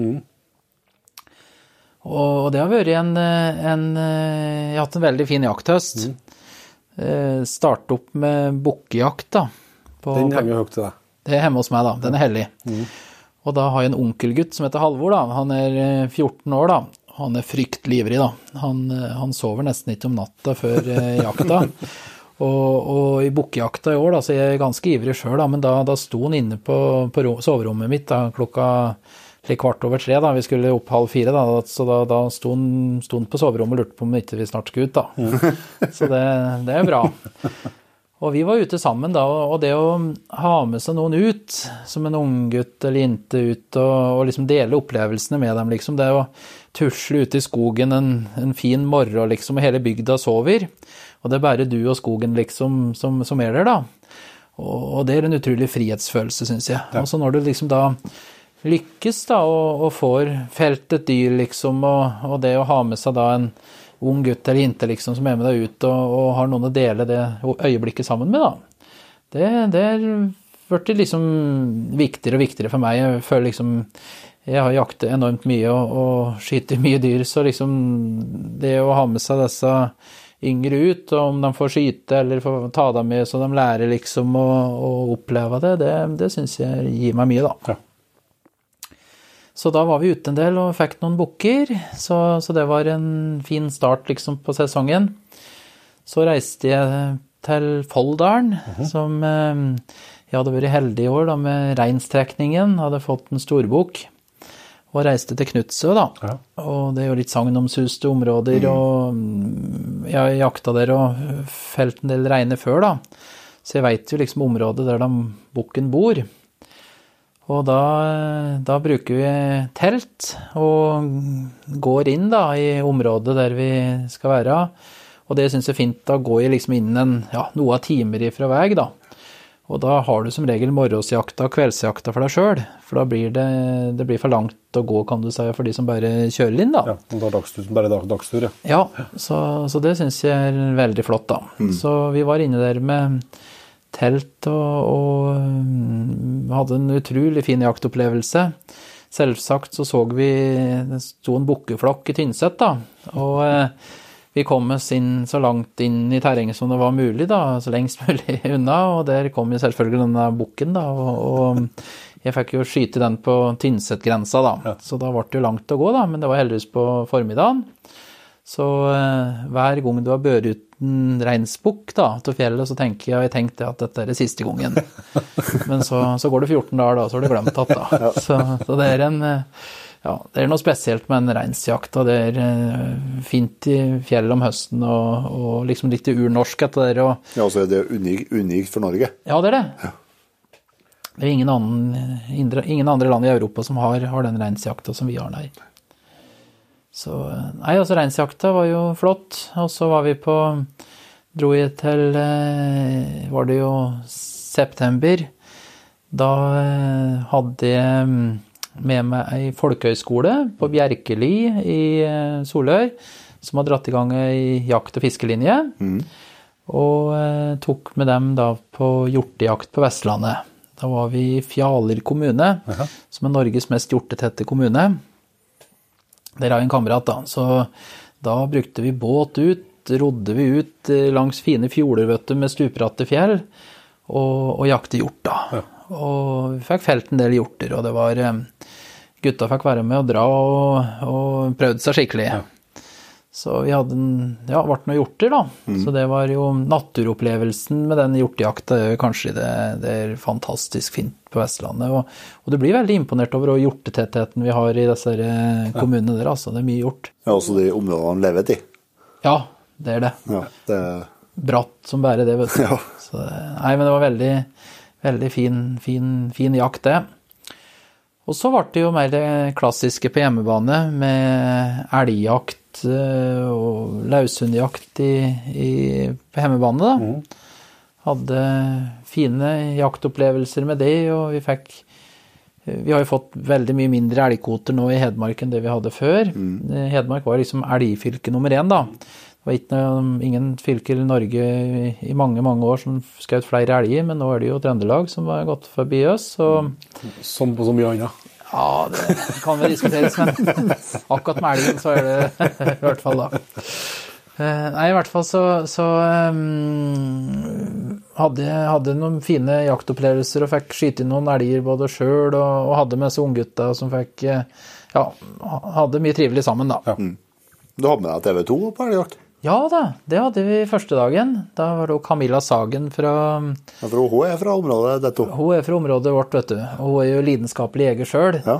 Og det har vært en, eh, en eh, Jeg har hatt en veldig fin jakthøst. Eh, Starte opp med bukkejakt, da. Den henger høyt til deg. det er hjemme hos meg, da. Den er hellig. Og da har jeg en onkelgutt som heter Halvor, da. Han er eh, 14 år, da. Han er fryktelig ivrig, da. Han, eh, han sover nesten ikke om natta før eh, jakta. Og, og i bukkejakta i år, da, så er jeg ganske ivrig sjøl, da, men da, da sto han inne på, på soverommet mitt da, klokka slik kvart over tre. da, Vi skulle opp halv fire, da, så da, da sto, han, på soverommet og lurte på om ikke vi snart skulle ut. da. Så det, det er bra. Og vi var ute sammen da, og det å ha med seg noen ut, som en unggutt eller jente ut, og, og liksom dele opplevelsene med dem, liksom. Det å tusle ute i skogen en, en fin morgen, liksom, og hele bygda sover. Og det er bare du og skogen, liksom, som, som er der, da. Og, og det er en utrolig frihetsfølelse, syns jeg. Og så når du liksom da lykkes, da, og, og får felt et dyr, liksom, og, og det å ha med seg da en ung gutt eller jente liksom, som er med deg ut og, og har noen å dele det øyeblikket sammen med, da. Det, det er blitt liksom viktigere og viktigere for meg. Jeg føler liksom Jeg har jaktet enormt mye og, og skyter mye dyr, så liksom det å ha med seg disse yngre ut, og om de får skyte eller får ta dem med så de lærer liksom å, å oppleve det, det, det syns jeg gir meg mye, da. Ja. Så da var vi ute en del og fikk noen bukker, så, så det var en fin start liksom på sesongen. Så reiste jeg til Folldalen, som eh, jeg hadde vært heldig i år da, med reinstrekningen, hadde fått en storbukk. Og reiste til Knutsø, da. Ja. Og det er jo litt sagnomsuste områder, og mm, jeg jakta der og felt en del reiner før, da. Så jeg veit jo liksom området der de bukken bor. Og da, da bruker vi telt og går inn da i området der vi skal være. Og det syns jeg er fint. Da går jeg liksom inn en, ja, noe av timer ifra vei, da. Og da har du som regel morgensjakta og kveldsjakta for deg sjøl. For da blir det, det blir for langt å gå, kan du si, for de som bare kjører inn, da. Ja, og da dagstur, bare dag, dagstur, ja. Ja, så, så det syns jeg er veldig flott, da. Så vi var inne der med telt og, og um, hadde en utrolig fin jaktopplevelse. Selvsagt så så vi det sto en bukkeflokk i Tynset, da. Og eh, vi kom oss inn så langt inn i terrenget som det var mulig, da, så lengst mulig unna. Og der kom jo selvfølgelig denne bukken, da. Og, og jeg fikk jo skyte den på Tynset-grensa, da. Så da ble det jo langt å gå, da. Men det var heldigvis på formiddagen. Så eh, hver gang du har båret ut en reinsbukk da, til fjellet, så tenker jeg, jeg tenkte at dette er det siste gangen. Men så, så går det 14 dager, da, så har du glemt det. da. Så, så det er en ja, det er noe spesielt med en reinsjakt. Det er eh, fint i fjellet om høsten og, og liksom litt urnorsk etter det. Og, Ja, så er det unikt, unikt for Norge. ja, det er det. Det er ingen, annen, ingen andre land i Europa som har, har den reinsjakta som vi har, nei. Så Nei, altså reinsjakta var jo flott. Og så var vi på Dro jeg til eh, Var det jo september. Da eh, hadde jeg mm, med meg ei folkehøyskole på Bjerkeli i eh, Solør, som har dratt i gang ei jakt- og fiskelinje. Og eh, tok med dem da på hjortejakt på Vestlandet. Da var vi i Fjaler kommune, som er Norges mest hjortetette kommune. Der har vi en kamerat, da. Så da brukte vi båt ut, rodde vi ut eh, langs fine fjorder, vet du, med stupbratte fjell, og, og jakte hjort, da. Og vi fikk felt en del hjorter, og det var eh, Gutta fikk være med og dra og, og prøvde seg skikkelig. Så vi hadde en, ja, ble noen hjorter, da. Så det var jo naturopplevelsen med den hjortejakta er kanskje det, det er fantastisk fint på Vestlandet. Og, og du blir veldig imponert over hjortetettheten vi har i disse eh, kommunene der, altså. Det er mye hjort. Ja, også de områdene han lever i. Ja, det er det. Ja, det, Bratt som bare det, vet du. Ja. Så, nei, men det var veldig, veldig fin, fin, fin jakt, det. Og så ble det jo mer det klassiske på hjemmebane, med elgjakt eh, og laushundjakt i, i, på hjemmebane, da. Hadde fine jaktopplevelser med det, og vi fikk vi har jo fått veldig mye mindre elgkvoter nå i Hedmark enn det vi hadde før. Mm. Hedmark var liksom elgfylke nummer én, da. Det var noe, ingen fylker i Norge i- mange mange år som skjøt flere elger, men nå er det jo Trøndelag som har gått forbi oss. Og Som på så mye annet. Ja, det kan vel diskuteres, men akkurat med elgen så er det i hvert fall da. Eh, Nei, i hvert fall så, så um, hadde jeg noen fine jaktopplevelser og fikk skyte inn noen elger både sjøl og, og hadde med seg unggutta som fikk eh, Ja, hadde mye trivelig sammen, da. du hadde med deg TV 2 på elgjakt? Ja da, det hadde vi første dagen. Da var det Camilla Sagen fra Ja, for hun er fra området, dette. Hun er fra området vårt, vet du. Og hun er jo lidenskapelig jeger sjøl. Ja.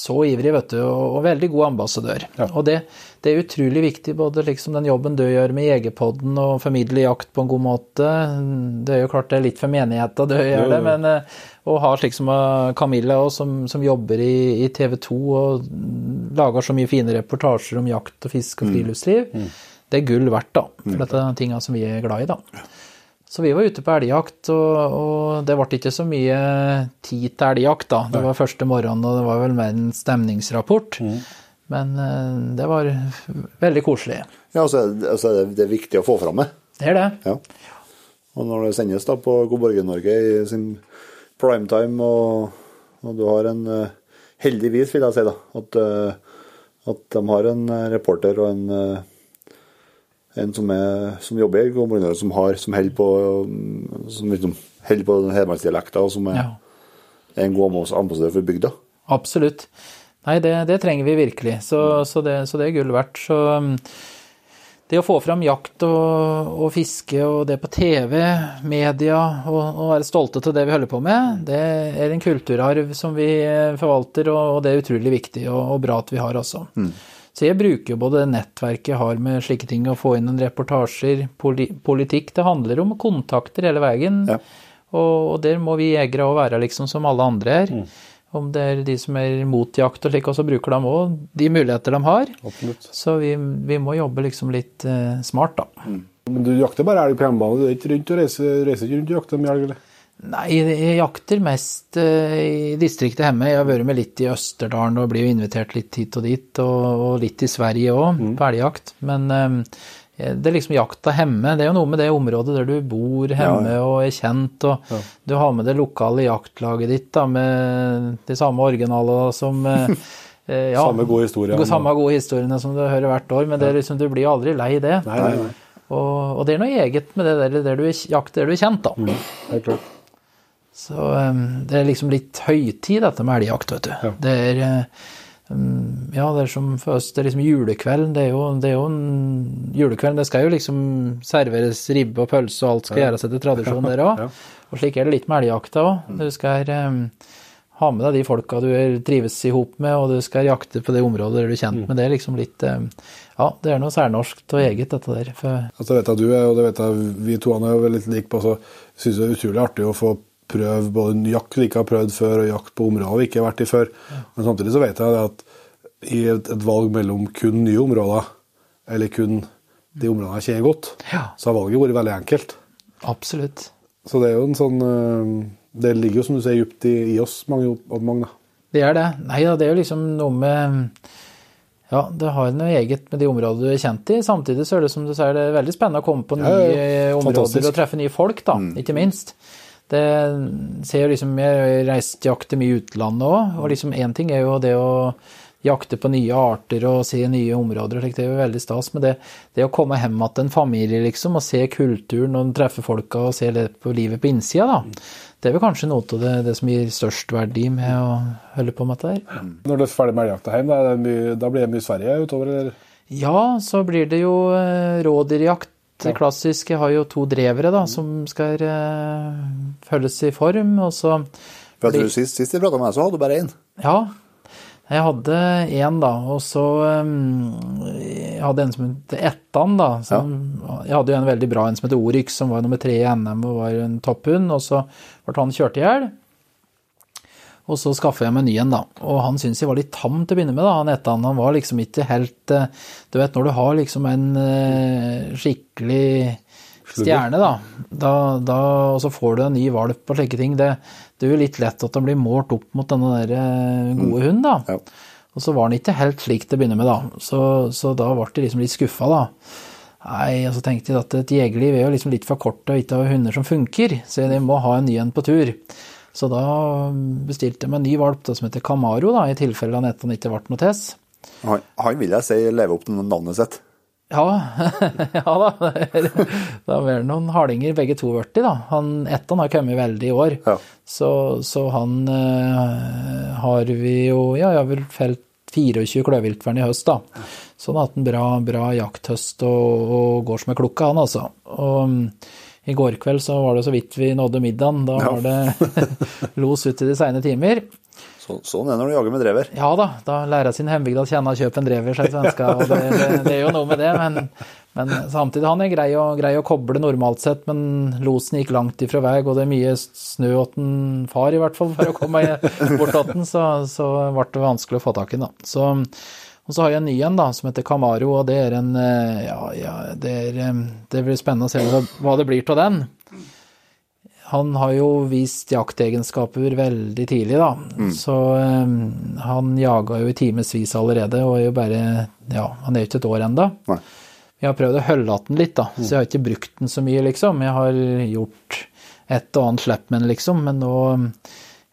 Så ivrig, vet du, og, og veldig god ambassadør. Og det, det er utrolig viktig, både liksom den jobben du gjør med Jegerpodden og formidle jakt på en god måte. Det er jo klart det er litt for menigheta du gjør det, men eh, å ha slik som eh, Camilla også, som, som jobber i, i TV 2 og lager så mye fine reportasjer om jakt og fisk og friluftsliv, det er gull verdt, da. For dette er tinga som vi er glad i, da. Så vi var ute på elgjakt, og, og det ble ikke så mye tid til elgjakt, da. Det var første morgenen, og det var vel mer en stemningsrapport. Men eh, det var veldig koselig. Ja, så altså, det, er det, viktig å få fram det. Det er det. Ja. Og når det sendes da på God Borge-Norge i sin primetime, og, og du har en eh, Heldigvis, vil jeg si, da, at, eh, at de har en reporter og en, en som, er, som jobber i kommunen, som, har- som holder på mm, som liksom holder på hedmarksdialekta, og som er, Ja, er en god ambassadør for bygda. absolutt. Nei, det, det trenger vi virkelig, så, så, det, så det er gull verdt. Så um, det å få fram jakt og, og fiske og det på TV, media, og, og være stolte til det vi holder på med, det er en kulturarv som vi eh, forvalter, og, og det er utrolig viktig og, og bra at vi har også. Så jeg bruker jo både det nettverket jeg har med slike ting, å få inn noen reportasjer, politikk. Det handler om kontakter hele veien. Ja. Og, og der må vi jegere òg være liksom som alle andre er. Om det er de som er mot jakt og slik, og så bruker de òg de muligheter de har. Absolutt. Så vi, vi må jobbe liksom litt uh, smart, da. Men du jakter bare elg på hjemmebane? Du er ikke rundt og reiser, reiser ikke rundt og jakter med elg? eller? Nei, jeg jakter mest eh, i distriktet hjemme. Jeg har vært med litt i Østerdalen og blir jo invitert litt hit og dit, og, litt i Sverige òg, på elgjakt. Men eh, det er liksom jakta hjemme. Det er jo noe med det området der du bor hjemme og er kjent, og du har med det lokale jaktlaget ditt da, med de samme originalene som eh, eh, ja, Samme gode historiene. Samme gode historiene som du hører hvert år, men det er liksom, du blir aldri lei det. Nei, nei, nei. Og, og det er noe eget med det der, der du er jakt der du er kjent, da. Helt klart. Så um, det er liksom litt høytid, dette med elgjakt, vet du. Det er, eh, mm, Ja, det er som for oss, det er liksom julekvelden. Det er jo, det er jo en julekvelden. Det skal jo liksom serveres ribbe og pølse, og alt skal gjøres etter tradisjon der òg. Og slik er det litt med elgjakta òg. Du skal um, ha med deg de folka du er- trives i hop med, og du skal jakte på det området der du er kjent med. Det er liksom litt um, Ja, det er noe særnorskt og eget, dette der. For Altså, vet jeg du og det vet jeg vi to er jo litt like på, så syns det er utrolig artig å få prøve både en jakt vi ikke har prøvd før, og jakt på områder vi ikke har vært i før. Men samtidig så vet jeg at i et, et valg mellom kun nye områder, eller kun de områdene jeg kjenner godt, Ja. så har valget vært veldig enkelt. absolutt. Så det er jo en sånn øh, Det ligger jo, som du sier, dypt i, i oss, mange, mange da. Det er det. Nei da, det er jo liksom noe med Ja, det har noe eget med de områdene du er kjent i. Samtidig så er det som du sier, det er veldig spennende å komme på nye Ja, ja. områder og treffe nye folk, da, ikke minst. Det ser jo liksom Jeg har reist jakte mye i utlandet òg, og liksom én ting er jo det å jakte på nye arter og se nye områder det er jo veldig stas. Men det, det å komme hjem til en familie, liksom, og se kulturen og treffe folka og se på livet på innsida, da. Det er vel kanskje noe av det, det som gir størst verdi med å holde på med dette her. Når du er ferdig med elgjakta hjemme, da, da blir det mye Sverige utover? Eller? Ja, så blir det jo eh, rådyrjakt. Det klassiske har jo to drevere da, som skal uh, følges i form, og så For jeg tror Sist, sist jeg prata med deg, så hadde du bare én. Ja, jeg hadde én, da, og så um, Jeg hadde en som het Ettan, da. Som, Jeg hadde jo en veldig bra en som het Oryx, som var nummer tre i NM og var en topphund, og så ble han kjørt i hjel. Og så skaffa jeg meg ny en, da. Og han syntes jeg var litt tam til å begynne med, da, han Ettan. Han var liksom ikke helt eh, Du vet, når du har liksom en eh, skikkelig stjerne, da, da, da og så får du en ny valp og slike ting, det, det er jo litt lett at den blir målt opp mot denne der eh, gode hunden, da. Ja. Og så var han ikke helt slik til å begynne med, da. Så, så da ble de liksom litt skuffa, da. Nei, og så tenkte jeg at et jegerliv er jo liksom litt for kort og ikke ha hunder som funker, så jeg må ha en ny en på tur. Så da bestilte jeg meg en ny valp da, som heter Camaro, da, i tilfelle han han ikke ble noe tess. Han, han vil jeg si lever opp til navnet sitt. Ja, ja da. Det er- det noen hardinger begge to blitt, da. Han, Ettan har kommet veldig i år, Ja. så, så han eh, har vi jo Ja, jeg har vel felt 24 kløvviltvern i høst, da. Så han har hatt en bra, bra jakthøst og, og går som ei klukke, han altså. Og i går kveld så var det så vidt vi nådde middagen. Da var det los ut i de seine timer. Så, sånn er det når du jager med drever. Ja da, da lærer sin hjembygd å kjenne og kjøpe en drever, sier svenska. Og det, det, det er jo noe med det, men, men samtidig han er grei å, grei å koble normalt sett. Men losen gikk langt ifra vei, og det er mye snø åt en far i hvert fall for å komme bort til den, så, så ble det vanskelig å få tak i den. da. Så, og så har jeg en ny en da, som heter Camaro, og det er en eh, Ja, ja det, er, eh, det blir spennende å se hva, det blir av den. Han har jo vist jaktegenskaper veldig tidlig, da. Så um, han jaga jo i timevis allerede, og er jo bare Ja, han er jo ikke et år ennå. Jeg har prøvd å holde den litt, da, så jeg har ikke brukt den så mye, liksom. Jeg har gjort et og annet slipp med den, liksom, men nå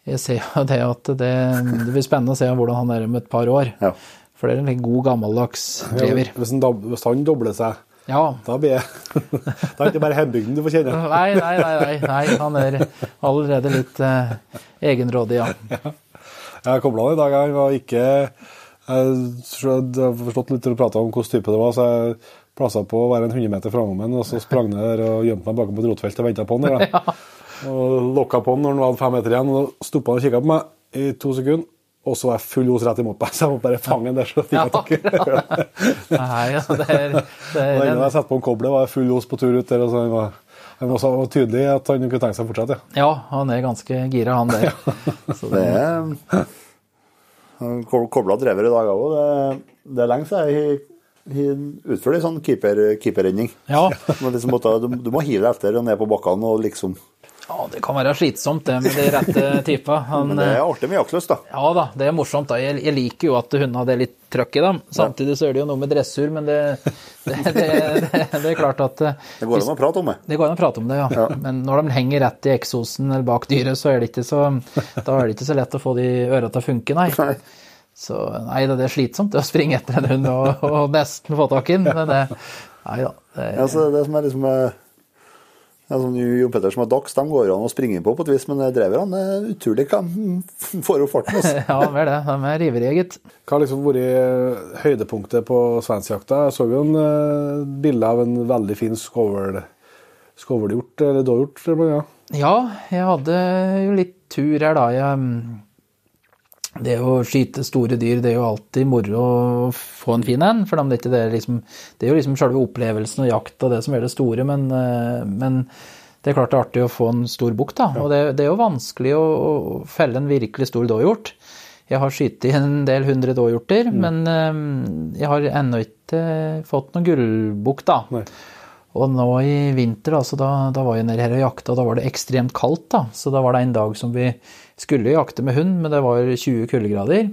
jeg ser jo det at det, det blir spennende å se hvordan han er om et par år. Ja. For det er en god, gammeldags drever. Hvis, han, hvis han dobler seg, Ja. da blir jeg Da er det ikke bare hjembygden du får kjenne. Nei, nei, nei, nei. Han er allerede litt eh, egenrådig, ja. Jeg kobla han i dag. Han var ikke Jeg har forstått litt å prate om hvilken type det var, så jeg plassa på å være en 100 meter framom ham, og så sprang jeg der og gjemte meg bakom et rotfelt og venta på han. Der, ja. Og lokka på han når han var fem meter igjen, og stoppa og kikka på meg i to sekunder. Og så jeg full os rett imot meg, så jeg må bare fange den der. så jeg i den. Nei, ja, det er, det er en, jeg satte på en koblet, var jeg full os på tur ut der. og så var, han var så tydelig at han kunne tenke seg å fortsette. Ja. Ja, han er ganske gira, han der. Så Det er ko- Kobla drever i dag òg. Det, det er lenge siden jeg har utført en sånn keeper, keeperredning. ja, Du må liksom du, du må hive deg etter og ned på bakkene og liksom ja, det kan være slitsomt, det med de rette typa. Han, Men det er artig med jaktlyst, da. Ja da, det er morsomt. da. Jeg, jeg liker jo at hundene har det litt trøkk i dem. Samtidig så er det jo noe med dressur, men det, det, det, det, er klart at eh, Det går an å prate om det. Det går an å prate om det, ja. Men når de henger rett i eksosen eller bak dyret, så er det ikke så, da er det ikke så lett å få de øra til å funke, nei. Nei. Så nei, det er slitsomt det å springe etter en hund og, og nesten få tak i den. Men det, nei da. Det, Ja, så det som er liksom sånn Jo Petter som har dags, de går an å springe på på et vis, men dreverne er utrolig hva de får opp farten. Altså. Ja, de er det. De er ivrige, gitt. Hva har liksom vært eh, høydepunktet på svenskjakta? Jeg så jo en uh, bilde av en veldig fin skovl, skovlhjort, eller dåhjort. Ja. Ja, jeg hadde jo litt tur her, da. Jeg, mm, det å skyte store dyr, det er jo alltid moro å få en fin en. For det er, liksom, det er jo liksom selve opplevelsen og jakta det som er det store, men, eh, men det er klart det er artig å få en stor bukk, da. Og det, det, er jo vanskelig å, å felle en virkelig stor dåhjort. Jeg har skutt en del hundre dåhjorter, mm. men um, jeg har ennå ikke fått noen gullbukk, da. Nei. Og nå i vinter, da, så da, da var jeg nede her og jakta, og da var det ekstremt kaldt. da. Så da var det en dag som vi skulle jakte med hund, men det var 20 kuldegrader.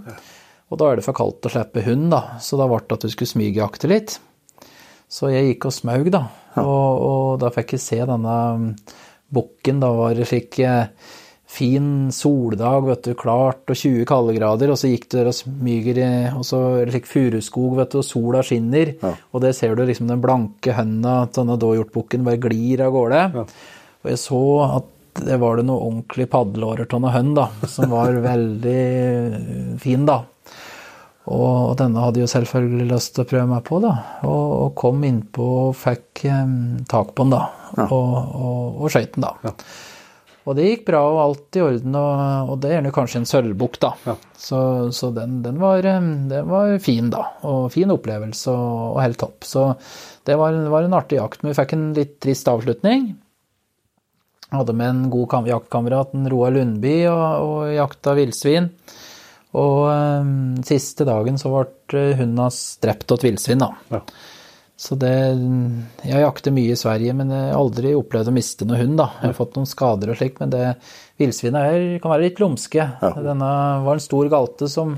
Og da er det for kaldt å slippe hund, da. Så da ble det at du skulle smygjakte litt. Så jeg gikk og smaug, da. Og, og, da fikk jeg se denne bukken. Da var det slik eh, fin soldag, vet du, klart og 20 kaldegrader, og så gikk der og smyger i og så slik furuskog, vet du, og sola skinner, ja. og det ser du liksom den blanke hønda til denne dåhjortbukken bare glir av gårde. Ja. Og jeg så at det var det noen ordentlige padleårer av noe hønn, da, som var veldig fin, da. Og denne hadde jo selvfølgelig lyst til å prøve meg på, da. Og, og kom innpå og fikk um, tak på den, da. Ja. Og, og, og skøyt den, da. Og det gikk bra og alt i orden, og, og det er nå kanskje en sølvbukk, da. Ja. Så, så den, den, var, den, var, fin, da. Og fin opplevelse og, og helt topp. Så det var, var, en artig jakt. Men vi fikk en litt trist avslutning. Hadde med en god jaktkamerat, Roar Lundby, og, og jakta villsvin. Og um, siste dagen så ble hun hans drept av villsvin, da. Ja. Så det Jeg jakter mye i Sverige, men jeg har aldri opplevd å miste noen hund, da. Jeg har fått noen skader og slik, men det villsvinet kan være litt lumske. Ja. Denne var en stor galte som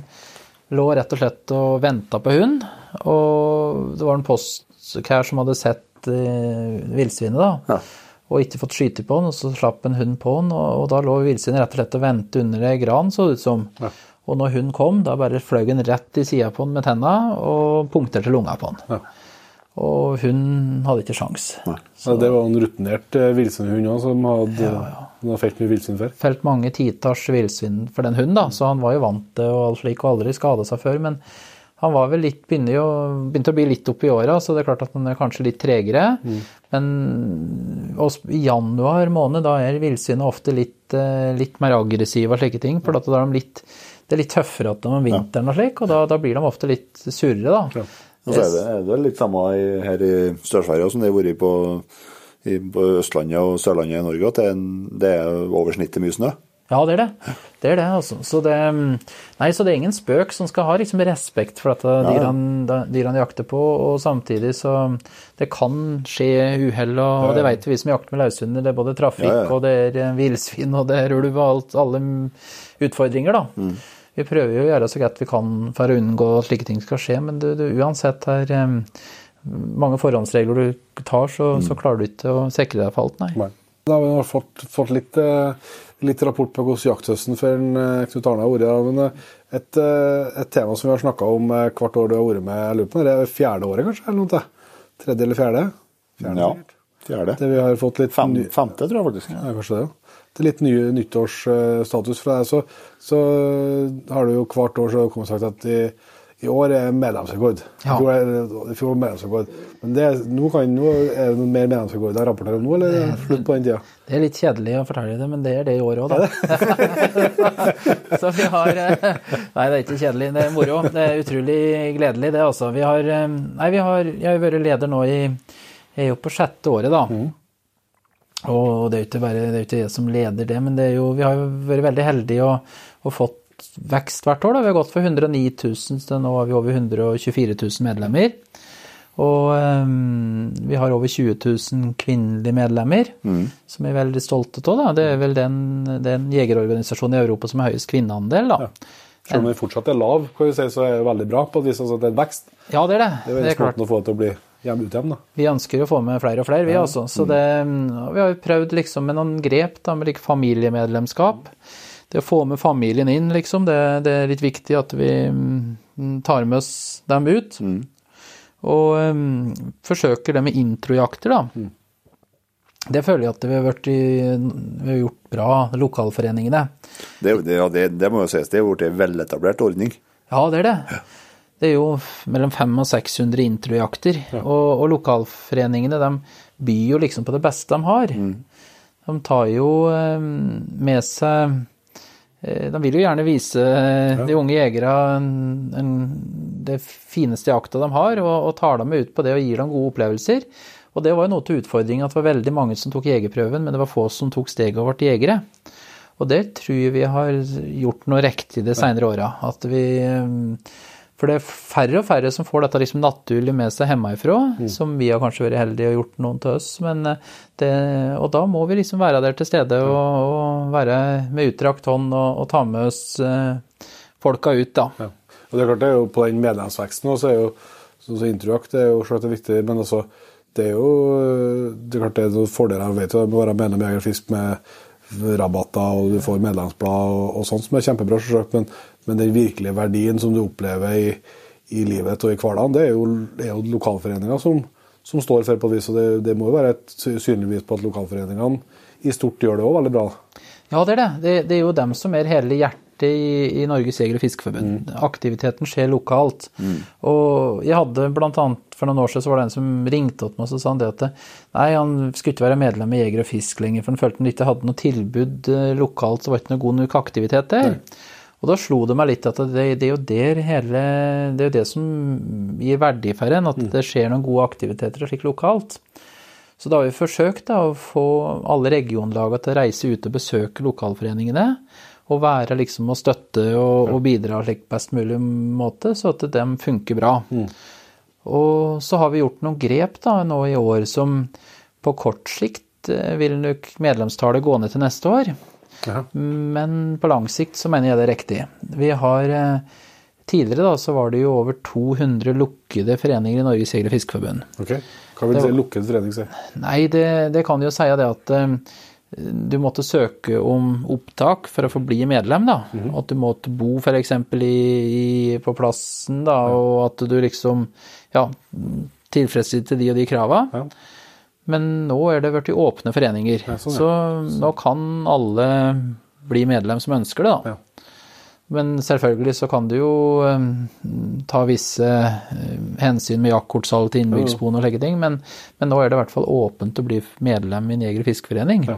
lå rett og slett og venta på hund. Og det var en postkær som hadde sett uh, villsvinet, da. Ja. Og ikke fått skyte på den, og så slapp en hund på den. Og da lå villsvinet rett og slett og ventet under ei gran, så det ut som. Ja. Og når hunden kom, da bare fløy den rett i sida på den med tenna og punkterte lunga på den. Ja. Og hun hadde ikke sjans. Så, det var en rutinert eh, villsvinhund òg, som hadde, ja, ja. hadde felt mye villsvin før? Felt mange titalls villsvin for den hunden, da, så han var jo vant til og alt slik og aldri skada seg før. Men han var vel litt, begynte, jo, begynte å bli litt oppi åra, så det er klart at han er kanskje litt tregere. Mm. Men i januar måned, da er villsvinet ofte litt, eh, litt, mer aggressive og slike ting. For da er de litt, det er litt tøffere om vinteren og slik, og da, da, blir de ofte litt surre, da. Ja. Og så er det, er det litt samme i, her i Sør-Sverige som det har vært på, på, Østlandet og Sørlandet i Norge, at det er, det er over snittet mye snø. Ja, det er det. Det er det, altså. Så det, nei, så det er ingen spøk som skal ha liksom respekt for dette dyrene, dyrene jakter på, og samtidig så Det kan skje uhell, og, og, det vet vi som jakter med løshunder. Det er både trafikk, og det er villsvin, og det er ulv og alt, alle utfordringer, da. Mm vi prøver jo å gjøre så godt vi kan for å unngå at slike ting skal skje, men du, du, uansett er um, mange forhåndsregler du tar, så, mm. så, klarer du ikke å sikre deg for alt, nei. nei. Da har vi fått, fått litt, eh, litt, rapport på hvordan jakthøsten for eh, Knut Arne har vært. Men et, et, tema som vi har snakka om hvert år du har vært med, jeg lurer på det er fjerde året, kanskje? eller noe Tredje eller fjerde? fjerde ja, fjerde. Det vi har fått litt Fem, femte, tror jeg faktisk. Ja, kanskje det, ja til litt nye nyttårsstatus fra deg, så, så, har du jo hvert år så kommet sagt at i, i år er medlemsrekord. Ja. I fjor medlemsrekord. Men det, nå, kan, nå er det noe mer medlemsrekord jeg rapporterer om nå, eller er det slutt på den tida? Det er litt kjedelig å fortelle det, men det er det i år òg, da. så vi har eh, Nei, det er ikke kjedelig, det er moro. Det er utrolig gledelig, det, altså. Vi har eh, Nei, vi har, jeg har vært leder nå i Jeg er jo på sjette året, da. Mm. Og det er jo ikke bare det er ikke jeg som leder det, men det er jo, vi har jo vært veldig heldige og, og fått vekst hvert år. Da. Vi har gått fra 109 000 til nå har vi over 124 000 medlemmer. Og um, vi har over 20 000 kvinnelige medlemmer, mm. som vi er veldig stolte av. Det er vel den, den jegerorganisasjonen i Europa som har høyest kvinneandel. da. Ja. Selv om den fortsatt er lav, kan vi si, så er det veldig bra på at det er en vekst. Ja, det er det. Det er veldig klart. å få det til å bli hjem ut da. Vi ønsker å få med flere og flere, vi altså. Så det, vi har jo prøvd liksom med noen grep da, med like familiemedlemskap. Det å få med familien inn, liksom, det, det er litt viktig at vi mm, tar med oss dem ut. Mm. Og um, forsøker det med introjakter, da. Mm. Det føler jeg at vi har, vært i, vi har gjort bra, lokalforeningene. Det, det, ja, det, det må jo sies, det er blitt en veletablert ordning. Ja, det er det. Det er jo mellom 500 og 600 introjakter. Og, og lokalforeningene de byr jo liksom på det beste de har. De tar jo eh, med seg eh, De vil jo gjerne vise ja. de unge jegere det fineste jakta de har, og, og tar dem med ut på det og gir dem gode opplevelser. Og det var jo noe til utfordringen at det var veldig mange som tok jegerprøven, men det var få som tok steget og ble jegere. Og det tror jeg vi har gjort noe riktig de senere åra. At vi eh, For det er færre og færre som får dette liksom naturlig med seg hjemmefra, som vi har kanskje vært heldige og gjort noen til oss. Men eh, det, og da må vi liksom være der til stede og, og være med utdrakt hånd og, og ta med oss eh, folka ut, da. Ja. Og det er klart det er jo På den medlemsveksten også er jo sånn som introjakt det er jo slett viktig, men også det er jo det er klart det er noen fordeler. Jeg vet du. det med å være medlem i Jeger Fisk med rabatter, og du får medlemsblad og, og sånt, som er kjempebra, selvsagt, men, men den virkelige verdien som du opplever i, i livet og i hverdagen, det er jo, er jo lokalforeninga som, som står for på et vis. og det, det må jo være et synligvis på at lokalforeningene i stort gjør det òg veldig bra. Ja, det er det. det. Det er jo dem som er hele hjertet i, i Norges Jeger- og Fiskerforbund. Aktiviteten skjer lokalt. Og jeg hadde blant annet for noen år siden så var det en som ringte til meg og sa han det at nei, han skulle ikke være medlem i Jeger og Fisk lenger, for han følte han ikke hadde noe tilbud eh, lokalt, så var det ikke noe god nok aktivitet der. Og da slo det meg litt at det, det er jo der hele Det er jo det som gir verdi for en, at det skjer noen gode aktiviteter slik lokalt. Så da har vi forsøkt da, å få alle regionlagene til å reise ut og besøke lokalforeningene. Og være liksom og støtte og, og bidra slik best mulig måte, så at de funker bra. Og så har vi gjort noen grep da nå i år som på kort sikt eh, vil nok medlemstallet gå ned til neste år. Ja. Men på lang sikt så mener jeg det er riktig. Vi har eh, Tidligere da så var det jo over 200 lukkede foreninger i Norges Jeger- og Fiskerforbund. Okay. Hva vil Det det lukket forening si? Nei, det, det kan jo si det at eh, du måtte søke om opptak for å få bli medlem, da. At du måtte bo f.eks. I, i, på plassen, da, og at du liksom ja, tilfredsstilte de og de krava. Ja. Men nå er det blitt åpne foreninger. Ja, sånn, ja. Så nå kan alle bli medlem som ønsker det, da. Ja. Men selvfølgelig så kan du jo eh, ta visse eh, hensyn med jaktkortsalg til innbyggsboen og slike ting, men, men nå er det i hvert fall åpent å bli medlem i en jeger- og fiskeforening.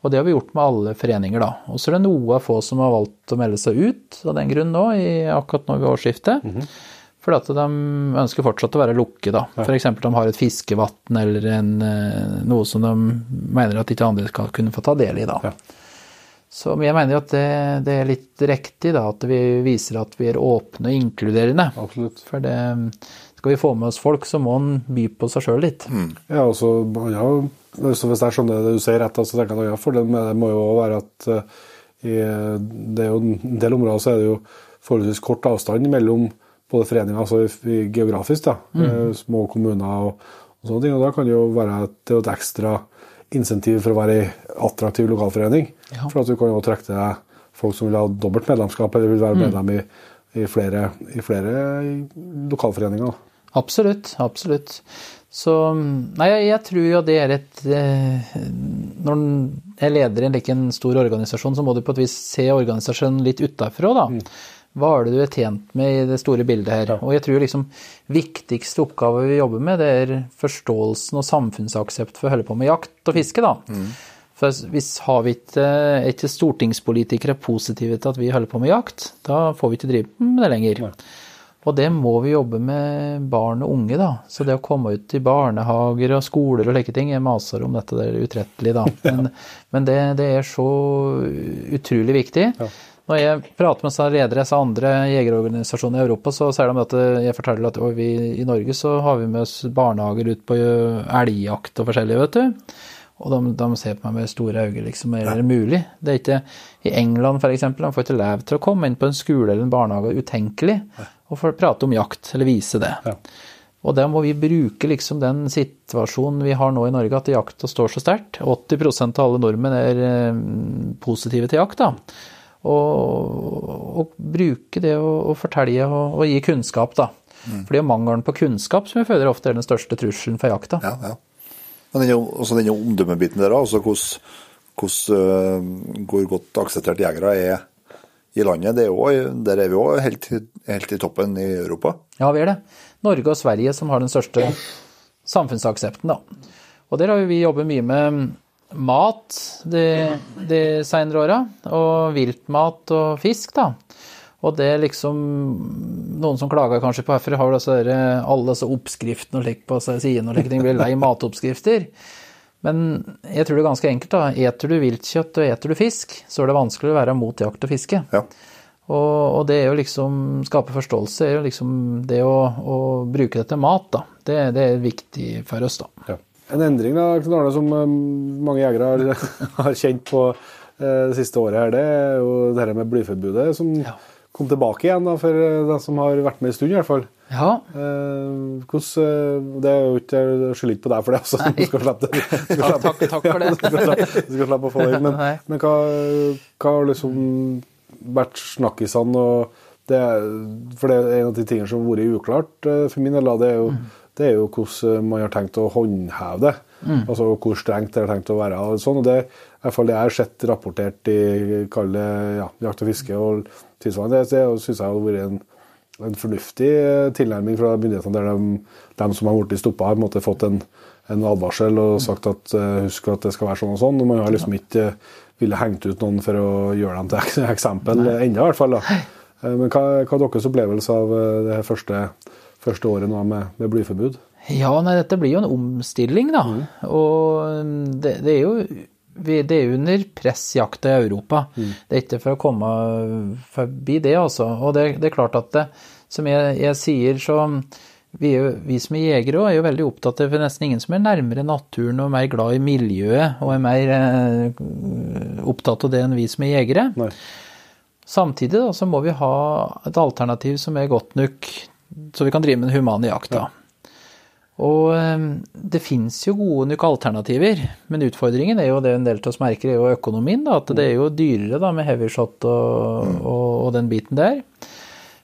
Og det har vi gjort med alle foreninger, da. Og så er det noe av få som har valgt å melde seg ut av den grunn nå, i, akkurat nå ved årsskiftet. Fordi at de ønsker fortsatt å være lukket, da. F.eks. de har et fiskevann eller en, eh, noe som de mener at ikke andre skal kunne få ta del i, da. Ja. Så jeg mener jo at det, det er litt riktig, da, at vi viser at vi er åpne og inkluderende. Absolutt. For det, skal vi få med oss folk, så må en by på seg sjøl litt. Ja, altså, så ja, så Hvis jeg skjønner det du sier rett, så tenker jeg at ja, for det, men det må jo være at eh, i, det er jo en del områder så er det jo forholdsvis kort avstand mellom både foreninger, altså geografisk, da, mm. små kommuner og, og sånne ting. og Da kan det jo være et, et ekstra insentiv for å være ei attraktiv lokalforening. Ja. For at du kan jo trekke til deg folk som vil ha dobbelt medlemskap, eller vil være medlem i, i, flere, i flere lokalforeninger. Absolutt, absolutt. Så Nei, jeg, jeg tror jo det er et eh, Når en er leder i en like stor organisasjon, så må du på et vis se organisasjonen litt utafra, da. Hva er det du er tjent med i det store bildet her? Og jeg tror liksom viktigste oppgave vi jobber med, det er forståelsen og samfunnsaksept for å holde på med jakt og fiske, da. For hvis har vi ikke, er ikke stortingspolitikere positive til at vi holder på med jakt, da får vi ikke drive med det lenger. Og det må vi jobbe med barn og unge, da. Så det å komme ut i barnehager og skoler og slike ting Jeg maser om dette der utrettelig, da. Men, men det, det er så utrolig viktig. Når jeg prater med ledere, disse andre jegerorganisasjoner i Europa, så sier de at jeg forteller at vi, i Norge så har vi med oss barnehager ut på elgjakt og forskjellig, vet du. Og de, de ser på meg med store øyne, liksom. Er det mulig? Det er ikke I England, eksempel, de får ikke lov til å komme inn på en skole eller en barnehage utenkelig og få prate om jakt, eller vise det. Ja. Og da må vi bruke liksom den situasjonen vi har nå i Norge, at jakta står så sterkt. 80% av alle nordmenn er eh, positive til jakt, da. Og, og bruke det og fortelle og, og gi kunnskap, da. For det er mangelen på kunnskap som jeg føler ofte er den største trusselen for jakta. Ja, ja. Men den, også denne omdømmebiten der, altså hvordan, øh, hvor godt akseptert jegere er i landet, det er også, der er vi òg helt, helt i toppen i Europa. Ja, vi er det. Norge og Sverige som har den største samfunnsaksepten, da. Og der har vi jobbet mye med mat de, de senere åra, og viltmat og fisk, da. Og det er liksom Noen som klager kanskje på hvorfor har disse, alle disse oppskriftene og slik på sidene og slike ting, blir lei matoppskrifter. Men jeg tror det er ganske enkelt. da. Eter du viltkjøtt og eter du fisk, så er det vanskelig å være mot jakt og fiske. Ja. Og, og det er jo liksom Skape forståelse er jo liksom det å, å bruke det til mat, da. Det, det er viktig for oss, da. Ja. En endring da, Knut Arne, som eh, mange jegere har, har kjent på eh, det siste året, her, det er jo det her med blyforbudet som kom tilbake igjen da, for eh, de som har vært med en stund, i hvert fall. Ja, Eh, eh, det er jo ikke, Jeg skylder ikke på deg for det. altså. Du skal slippe det. Skal Takk- takk- takk for det. Du skal slippe, du skal slippe å få det. Men, men hva, hva har liksom vært snakkisene? og det, For det er en av de tingene som har vært uklart for min del. Det er jo, det er jo hvordan man har tenkt å håndheve det. Altså hvor strengt det er tenkt å være. og sånn, og det i hvert fall det jeg har sett rapportert i kallet ja, jakt og fiske og tilsvarende, det, det syns jeg har vært en en fornuftig eh, tilnærming fra myndighetene, der de, de som har blitt stoppa, har en fått en, en advarsel og sagt at eh, husk at det skal være sånn og sånn. og Man har liksom ikke uh, ville hengt ut noen for å gjøre dem til eksempel ennå, i hvert fall. da. Eh, men hva, hva er deres opplevelse av eh, det første, første året nå med, med blyforbud? Ja, nei, dette blir jo en omstilling, da. Og um, det, det er jo vi- det er under press jakta i Europa. Det er ikke for å komme forbi det, altså. Og det, det er klart at det, som jeg, jeg sier, så vi, jo, vi som er jegere også er jo veldig opptatt av for nesten ingen som er nærmere naturen og mer glad i miljøet og er mer eh, opptatt av det enn vi som er jegere. Nei. Samtidig da, så må vi ha et alternativ som er godt nok, så vi kan drive med den humane jakta. Og eh, det finnes jo gode nok alternativer, men utfordringen er jo det en del av oss merker, er jo økonomien. Da, at det er jo dyrere da med heavyshot og, og, og den biten der.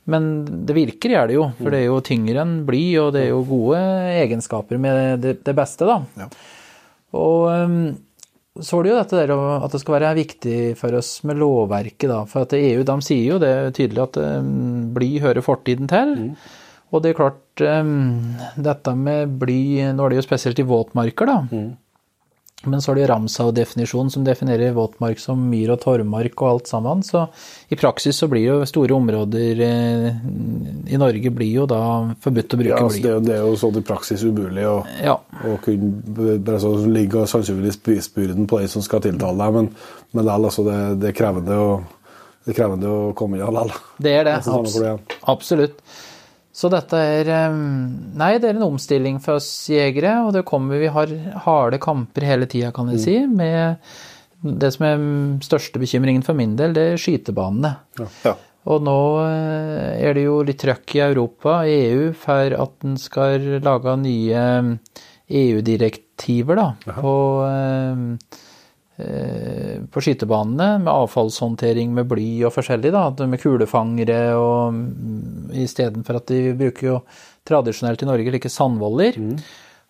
Men det virker, gjør det jo, for det er jo tyngre enn bly, og det er jo gode egenskaper med det, det beste, da. Og um, så er det jo dette der at det skal være viktig for oss med lovverket, da. For at EU de sier jo det tydelig at um, bly hører fortiden til. Og det er klart, um, dette med bly Nå er det jo spesielt i våtmarker, da. Men så er det Ramsau-definisjonen som definerer våtmark som myr og torvmark og alt sammen. Så i praksis så blir jo store områder eh, i Norge blir jo da forbudt å bruke Ja, altså, bly. det, er jo, det er jo sånn i praksis umulig å, Ja. å kunne bare så ligge sannsynligvis bevisbyrden på de som skal tiltale deg, men, men likevel, altså, det, det, er krevende å, det er krevende å komme inn likevel. Det er det. Er. Absolutt. Så dette er Nei, det er en omstilling for oss jegere, og det kommer Vi har harde kamper hele tida, kan jeg si, med det som er største bekymringen for min del, det er skytebanene. Ja. Og nå eh, er det jo litt trøkk i Europa, i EU, for at en skal lage nye EU-direktiver da, på, eh, eh, på skytebanene, med avfallshåndtering med bly og forskjellig, da, med kulefangere og mm, istedenfor at de bruker jo tradisjonelt i Norge like sandvoller.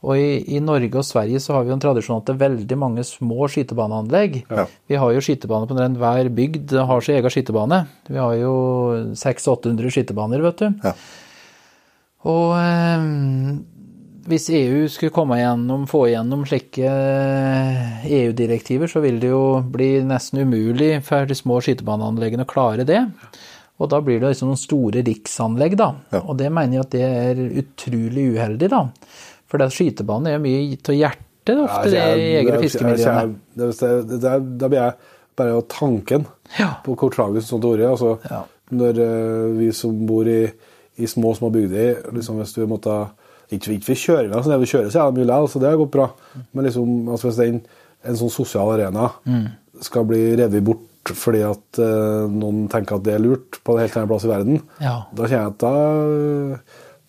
Og i, i Norge og Sverige så har vi jo en tradisjon at det er veldig mange små skytebaneanlegg. Ja. Vi har jo skytebane på den, hver bygd har sin egen skytebane. Vi har jo 600-800 skytebaner, vet du. Ja. Og eh, hvis EU skulle komme igjennom, få igjennom slike EU-direktiver, så vil det jo bli nesten umulig for de små skytebaneanleggene å klare det. Og da blir det liksom noen store riksanlegg, da. Ja. Og det mener jeg at det er utrolig uheldig, da. For det skytebanen er jo mye til hjertet ofte, det i jeger- og fiskemiljøene. Da blir jeg bare tanken Ja. på hvor tragisk sånt ord er. Altså, Ja. Når eh, vi som bor i, i små, små bygder, liksom hvis du måtte Ikke, ikke for kjøringa, så det vi kjører, så er likevel, så det har gått bra. Men liksom, altså, hvis den, en sånn sosial arena Mm. skal bli revet bort fordi at uh, noen tenker at det er lurt på en helt annen plass i verden, Ja. da kjenner jeg at da,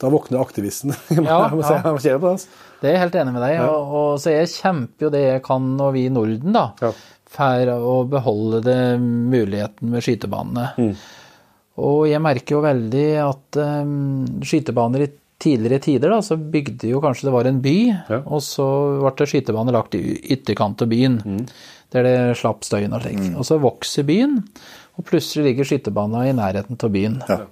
da våkner aktivisten. jeg må Ja, ja. jeg må kjenne på det. altså. Det er jeg helt enig med deg. Og, og så jeg kjemper jo det jeg kan, og vi i Norden, da, Ja. for å beholde det muligheten med skytebanene. Mm. Og jeg merker jo veldig at um, skytebaner i tidligere tider da, så bygde jo kanskje det var en by, Ja. og så ble det skytebane lagt i ytterkant av byen, der det slapp støyen og slikt. Og så vokser byen, og plutselig ligger skytebanen i nærheten av byen. Ja.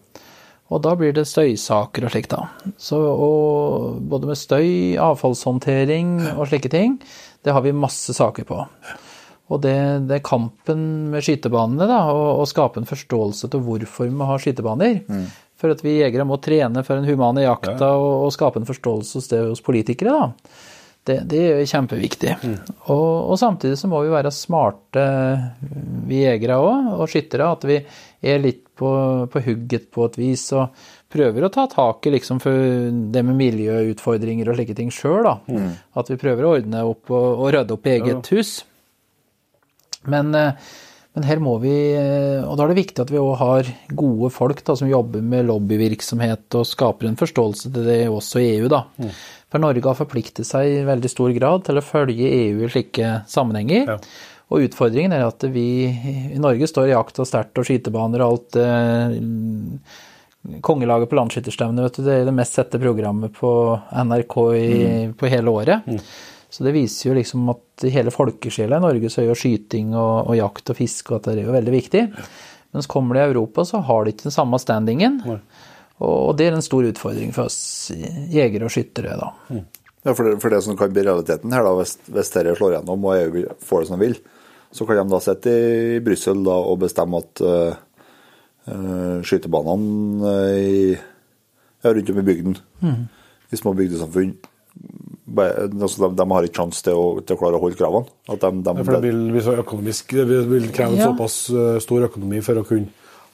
Og da blir det støysaker og slikt, da. Så, og både med støy, avfallshåndtering og slike ting, det har vi masse saker på. Og det, det er kampen med skytebanene, da, å, å skape en forståelse til hvorfor vi har skytebaner. For at vi jegere må trene for den humane jakta og, og skape en forståelse hos det hos politikere, da. Det, det er kjempeviktig. Og, og samtidig så må vi være smarte, vi jegere òg, og skyttere. At vi er litt på, på hugget på et vis og prøver å ta tak i liksom for det med miljøutfordringer og slike ting sjøl. At vi prøver å ordne opp og, og rydde opp i eget hus. Men, eh, men her må vi eh, Og da er det viktig at vi òg har gode folk da, som jobber med lobbyvirksomhet og skaper en forståelse til det også i EU. da. For Norge har forpliktet seg i veldig stor grad til å følge EU i slike sammenhenger. Ja. Og utfordringen er at vi i Norge står i jakt og sterkt og skytebaner og alt eh, Kongelaget på landsskytterstevnet, vet du, det er det mest sette programmet på NRK i, på hele året. Så det viser jo liksom at i hele folkesjela i Norge så er jo skyting og, og jakt og fiske og at det er jo veldig viktig. Mens kommer det i Europa, så har de ikke den samme standingen. Nei. Og det er en stor utfordring for oss jegere og skyttere, da. Ja, for det, for det som kan bli realiteten her, da, hvis, hvis dette slår gjennom og EU får det som de vil, så kan de da sitte i Brussel da, og bestemme at uh, uh, skytebanene uh, i, ja, rundt om i bygden, i små bygdesamfunn, altså de, de har ikke sjanse til, til å klare å holde kravene. At de, de, Ja, For det vil, hvis økonomisk, det vil, kreve kreve Ja. såpass eh, stor økonomi for å kunne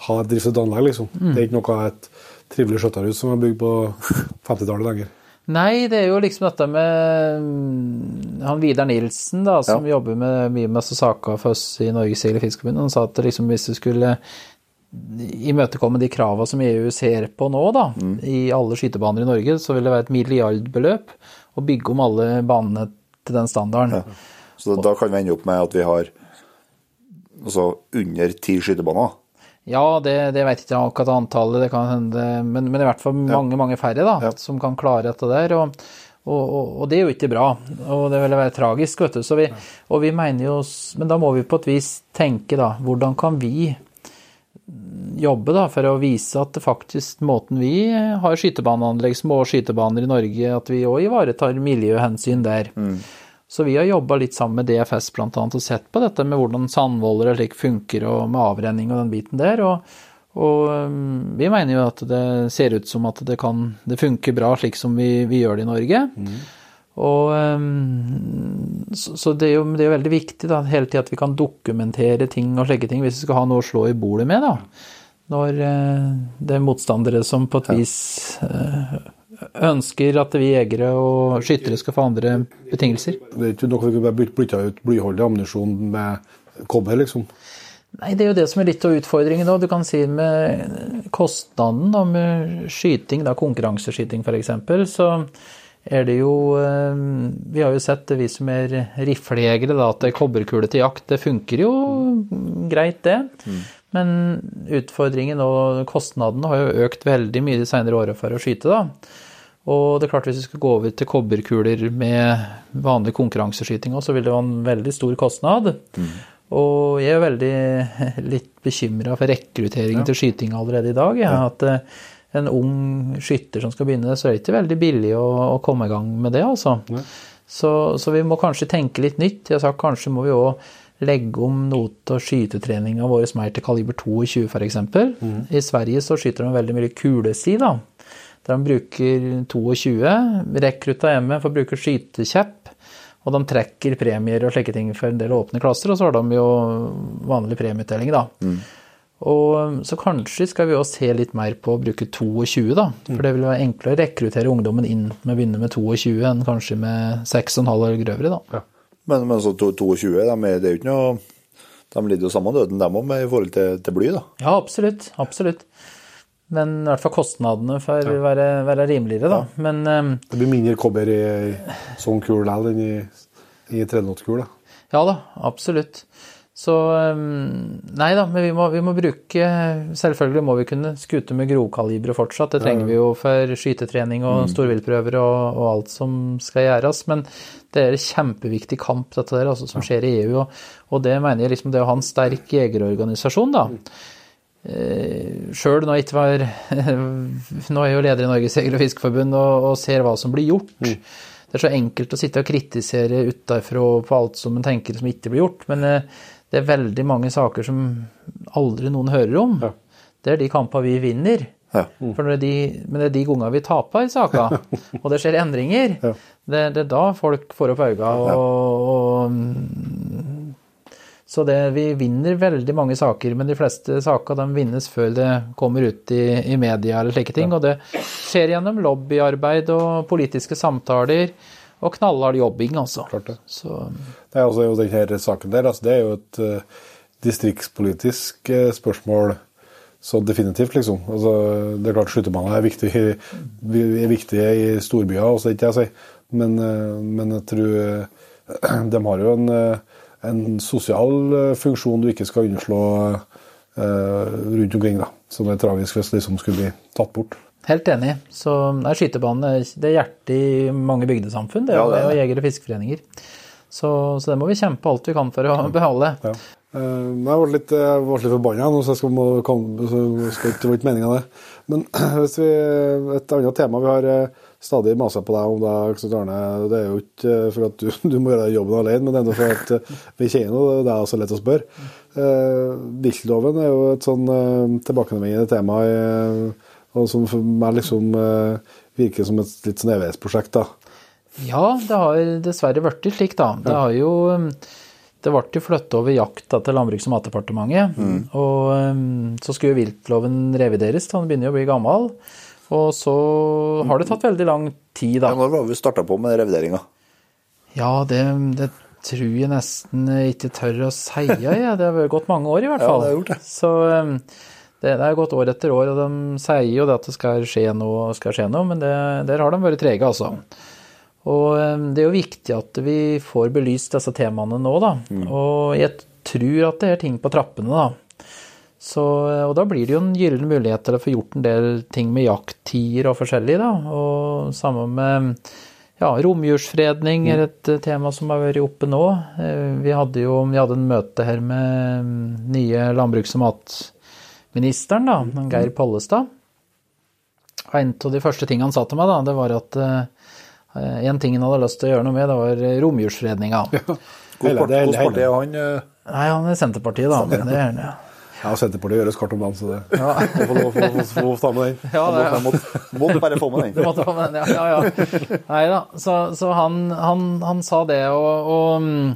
ha et driftet anlegg, liksom. Det er ikke noe et trivelig skjøtterhus som er bygd på 50-tallet lenger. Nei, det er jo liksom dette med mm, han Vidar Nilsen, da, som jobber med mye med saker for oss i Norges og Fiskerforbund. Han sa at liksom, hvis du skulle imøtekomme de kravene som EU ser på nå, da, i alle skytebaner i Norge, så vil det være et milliardbeløp å bygge om alle banene til den standarden. Så da kan vi ende opp med at vi har altså, under ti skytebaner. Ja, det, det vet jeg ikke akkurat antallet, det kan hende, men, men i hvert fall mange, mange færre da, Ja. som kan klare dette der. Og, og, og, og det er jo ikke bra, og det vil være tragisk, vet du. Så vi, og vi mener jo, men da må vi på et vis tenke, da, hvordan kan vi jobbe da, for å vise at det faktisk måten vi har skytebaneanlegg, små skytebaner i Norge, at vi òg ivaretar miljøhensyn der. Så vi har jobba litt sammen med DFS annet, og sett på dette med hvordan sandvoller og slik funker, og med avrenning og den biten der. Og, og um, vi mener jo at det ser ut som at det kan Det funker bra slik som vi, vi gjør det i Norge. Og um, så, det er jo det er veldig viktig da, hele tida at vi kan dokumentere ting og slike ting, hvis vi skal ha noe å slå i bordet med, da. Når eh, det er motstandere som på et vis eh, ønsker at vi jegere og skyttere skal få andre betingelser. Det er ikke vi kan bare bytte ut blyholdig ammunisjon med kobber, liksom. Nei, det er jo det som er litt av utfordringen òg. Du kan si med kostnaden da, med skyting, da, konkurranseskyting f.eks., så er det jo eh, Vi har jo sett det, vi som er riflejegere, da, at er kobberkule til jakt. Det funker jo greit, det. Men utfordringen og kostnadene har jo økt veldig mye de senere åra for å skyte, da. Og det er klart hvis vi skal gå over til kobberkuler med vanlig konkurranseskyting òg, så vil det være en veldig stor kostnad. Og jeg er veldig litt bekymra for rekruttering til skyting allerede i dag. Ja. At eh, en ung skytter som skal begynne, så er det ikke veldig billig å, å komme i gang med det, altså. Så, så vi må kanskje tenke litt nytt. Jeg sagt kanskje må vi òg legge om noe av skytetreninga vår mer til kaliber 22 f.eks. I Sverige så skyter de veldig mye kulesi, da. Der de bruker 22. Rekrutta hjemme får bruke skytekjepp. Og de trekker premier og slike ting for en del åpne klasser, og så har de jo vanlig premieutdeling, da. Og så kanskje skal vi også se litt mer på å bruke 22, da. For det vil være enklere å rekruttere ungdommen inn med å begynne med 22 enn kanskje med 6,5 eller grøvere, da. Men, men så 22, de, det er jo ikke noe De lider jo samme døden, dem òg, i forhold til, til bly, da. Ja, absolutt. Absolutt. Men i hvert fall kostnadene får være, være rimeligere, da. Men um, Det blir mindre kobber i sånn kul likevel enn i, i 308-kul. da. Ja da, absolutt. Så um, Nei da, men vi må, vi må bruke Selvfølgelig må vi kunne skute med grovkalibre fortsatt. Det trenger vi jo for skytetrening og storviltprøver og, og alt som skal gjøres. Men det er en kjempeviktig kamp, dette der, altså, som skjer i EU. Og, og det mener jeg liksom det å ha en sterk jegerorganisasjon, da. Eh, Sjøl når jeg ikke var Nå er jeg jo leder i Norges Jeger- og fiskeforbund og, og ser hva som blir gjort. Det er så enkelt å sitte og kritisere utenfra på alt som en tenker som ikke blir gjort, men eh, det er veldig mange saker som aldri noen hører om. Det er de kampene vi vinner. Ja. For det de, men det er de gangene vi taper saker, og det skjer endringer, det, det er da folk får opp øynene. Og, og, mm, så det, vi vinner veldig mange saker, men de fleste saker de vinnes før det kommer ut i, i media eller slike ting. Og det skjer gjennom lobbyarbeid og politiske samtaler og knallhard jobbing, altså. Klart det. Så, Det er også jo denne saken der, altså det er jo et uh, distriktspolitisk uh, spørsmål så definitivt, liksom. Altså, det er klart skytebaner er viktig, er viktig i storbyer, også, ikke jeg sier. Men, eh, men jeg tror de har jo en, en sosial funksjon du ikke skal underslå rundt omkring, da. Som er tragisk hvis det liksom skulle bli tatt bort. Helt enig. Så nei, skytebanen er- det er hjertet i mange bygdesamfunn, det, Ja, det er og jeger- og fiskeforeninger. Så, så det må vi kjempe alt vi kan for å beholde. Ja. Eh, jeg ble litt, jeg ble litt forbanna nå, så jeg skal, må, komme, så skal ikke det var ikke meninga, det. Men hvis vi, et annet tema vi har eh, stadig masa på deg om, Knut Arne, det er jo ikke eh, for at du, du må gjøre jobben alene, men det er enda for at vi kjenner noe, det er også lett å spørre. Viltloven er jo et sånn tilbakevendende tema, i, og som for meg liksom eh, virker som et litt sånn evighetsprosjekt. da. Ja, det har dessverre blitt slik, da. Det har jo um, Det ble jo flyttet over jakta til Landbruks- og matdepartementet. Og um, så skulle viltloven revideres, den begynner jo å bli gammel. Og så har det tatt veldig lang tid, da. Ja, Når var det vi starta på med revideringa? Ja, det, det tror jeg nesten ikke tør å si. Ja. Det har gått mange år, i hvert fall. Ja, det har gjort det. Så um, det, det er gått år etter år, og de sier jo det at det skal skje noe, skal skje noe men det, der har de vært trege, altså. Og um, det er jo viktig at vi får belyst disse temaene nå, da. Mm. Og jeg tror at det er ting på trappene, da. Så, og da blir det jo en gyllen mulighet til å få gjort en del ting med jakttider og forskjellig, da. Og sammen med ja, romjulsfredning er et eh, tema som har vært oppe nå. Eh, Vi hadde jo vi hadde en møte her med mm, nye landbruks- og matministeren, da, han Geir Pollestad. Og en av de første tingene han sa til meg, da, det var at uh, en ting han hadde lyst til å gjøre noe med, det var romjulsfredninga. Hvilket det er hele- parti er han? Uh... Nei, han er Senterpartiet, da. Men det er han, ja. Ja, Senterpartiet gjøres kart om dagen, så det må få få- få ta med den. Ja, det, måtte, måtte bare få med Du den. måtte få med den, ja. ja, ja. Nei da. Så, så han, han, han sa det, og, og mm,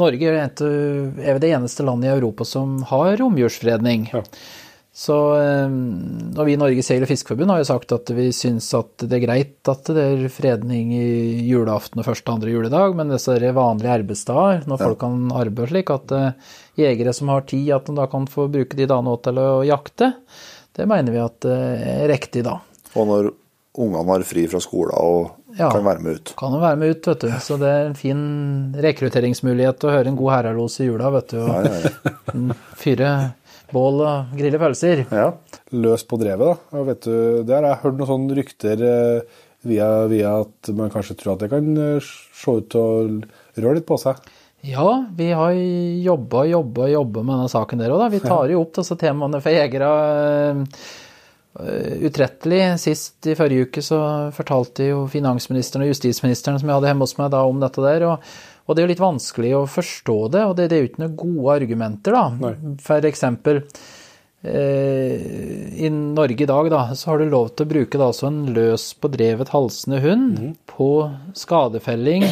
Norge er er det eneste landet i Europa som har romjulsfredning. Så eh, og vi i Norges Seil- og Fiskeforbund har jo sagt at vi syns at det er greit at det er fredning i julaften og første og andre juledag, men disse vanlige arbeidsdager, når folk kan arbeide slik, at eh, jegere som har tid, at de da kan få bruke de dagene til å jakte, det mener vi at eh, er riktig, da. Og når ungene har fri fra skolen og Ja. kan være med ut. Kan være med ut, vet du. Så det er en fin rekrutteringsmulighet å høre en god herrelos i jula, vet du. Og ja, ja. fyre bål og grille pølser. ja. løs på drevet, da. Og vet du, der har jeg hørt noen sånne rykter eh, via, via at man kanskje tror at det kan eh, se ut til å røre litt på seg. Ja, vi har jobba, jobba, jobba med denne saken der òg. Vi tar jo opp disse temaene for jegere eh, utrettelig. Sist i forrige uke så fortalte jo finansministeren og justisministeren som jeg hadde hjemme hos meg da om dette der. og og det er jo litt vanskelig å forstå det, og det, det er jo ikke noen gode argumenter, da. For eksempel eh, i Norge i dag, da, så har du lov til å bruke da altså en løs på drevet halsende hund på skadefelling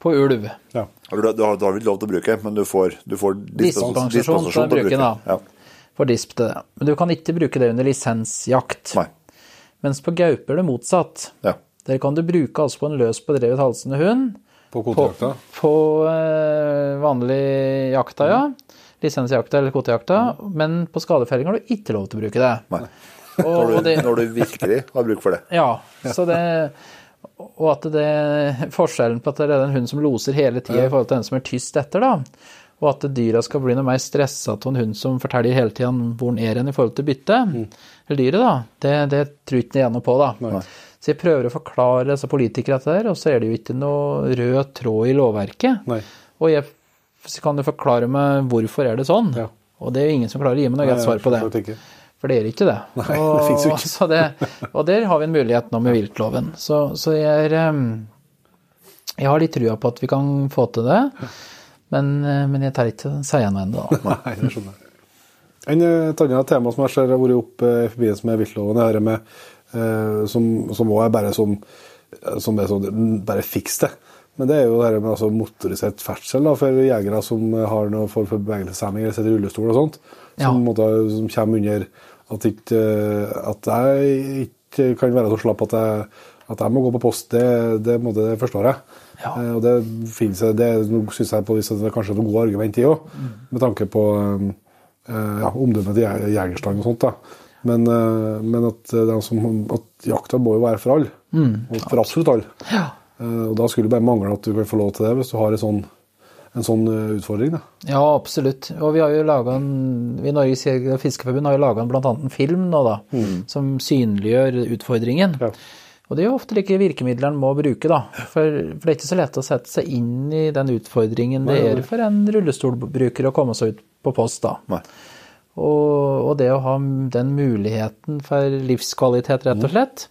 på ulv. Ja. Du, du, har, du har lov til å bruke, men du får, du får Dispensasjon til å bruke, da. Ja. For disp til det. Men du kan ikke bruke det under lisensjakt. Nei. Mens på gauper er det motsatt. Ja. Der kan du bruke altså på en løs på drevet halsende hund På på, kvotejakta. på eh, vanlig jakta, ja. Lisensjakta eller kvotejakta. Men på skadefelling har du ikke lov til å bruke det. Nei. Og, Når, og du, det når du virkelig har bruk for det. ja, så det Og at det forskjellen på at det er en hund som loser hele tida i forhold til den som er tyst etter, da. Og at dyra skal bli noe mer stressa av en hund som forteller hele tida hvor den er hen i forhold til byttet, eller dyret, da, det, det tror ikke jeg noe på, da. Så jeg prøver å forklare disse politikere dette der, og så er det jo ikke noe rød tråd i lovverket. Nei. Og jeg kan jo forklare meg hvorfor er det sånn. Ja. Og det er jo ingen som klarer å gi meg noe greit svar på det. For det er ikke det. Nei, det og, jo ikke. Så det, og der har vi en mulighet nå med viltloven. Så, så jeg er Jeg har litt trua på at vi kan få til det, men, eh, men jeg tar ikke si noe ennå. Nei, det skjønner jeg. En, eh, Et annet tema som jeg ser har vært opp eh, i forbindelse med viltloven, er det med, som, som også er bare sånn som er sånn, bare fiks det. Men det er jo det her med altså, motorisert ferdsel da, for jegere som har noe form for bevegelseshemming eller sitter i rullestol og sånt. Ja. Som, måtte, som kommer under at, ikke, eh, at jeg ikke kan være så slapp at jeg, at jeg må gå på post. Det, det, måtte, det forstår jeg. Ja. Eh, Og det finnes, det syns jeg på hvis det er kanskje noe god argument i òg, med tanke på eh, ja, omdømmet til jeg- og sånt. da. Men, eh, men at, som, at jakta må jo være for alle. og for absolutt alle. Ja. Og da skulle det bare mangle at du kan få lov til det hvis du har en sånn, en sånn eh, utfordring. da. Ja, absolutt. Og vi har jo laga en Vi i Norges Jeger- og Fiskerforbund har jo laga bl.a. en film nå, da, som synliggjør utfordringen. Ja. Og det er jo ofte like virkemidlene en må bruke, da. For, for det er ikke så lett å sette seg inn i den utfordringen det er for en rullestolbruker å komme seg ut på post, da. Nei. Og, og det å ha den muligheten for livskvalitet, rett og slett,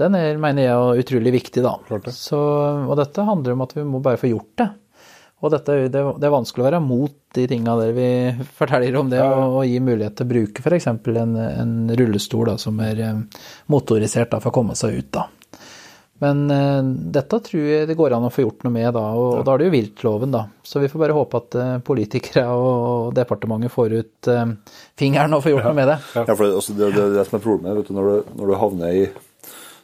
den er, mener jeg er utrolig viktig, da. Klart det. Så, og dette handler om at vi må bare få gjort det. Og dette, det, det er vanskelig å være mot de tinga der vi forteller om det, og, og gi mulighet til å bruke f.eks. En, en rullestol da, som er eh, motorisert da, for å komme seg ut. da. Men eh, dette tror jeg det går an å få gjort noe med, da, og, og da er det jo viltloven, da. Så vi får bare håpe at eh, politikere og departementet får ut eh, fingeren og får gjort noe med det. Ja, for det, altså, det, det er det som er problemet vet du, når, du, når du havner i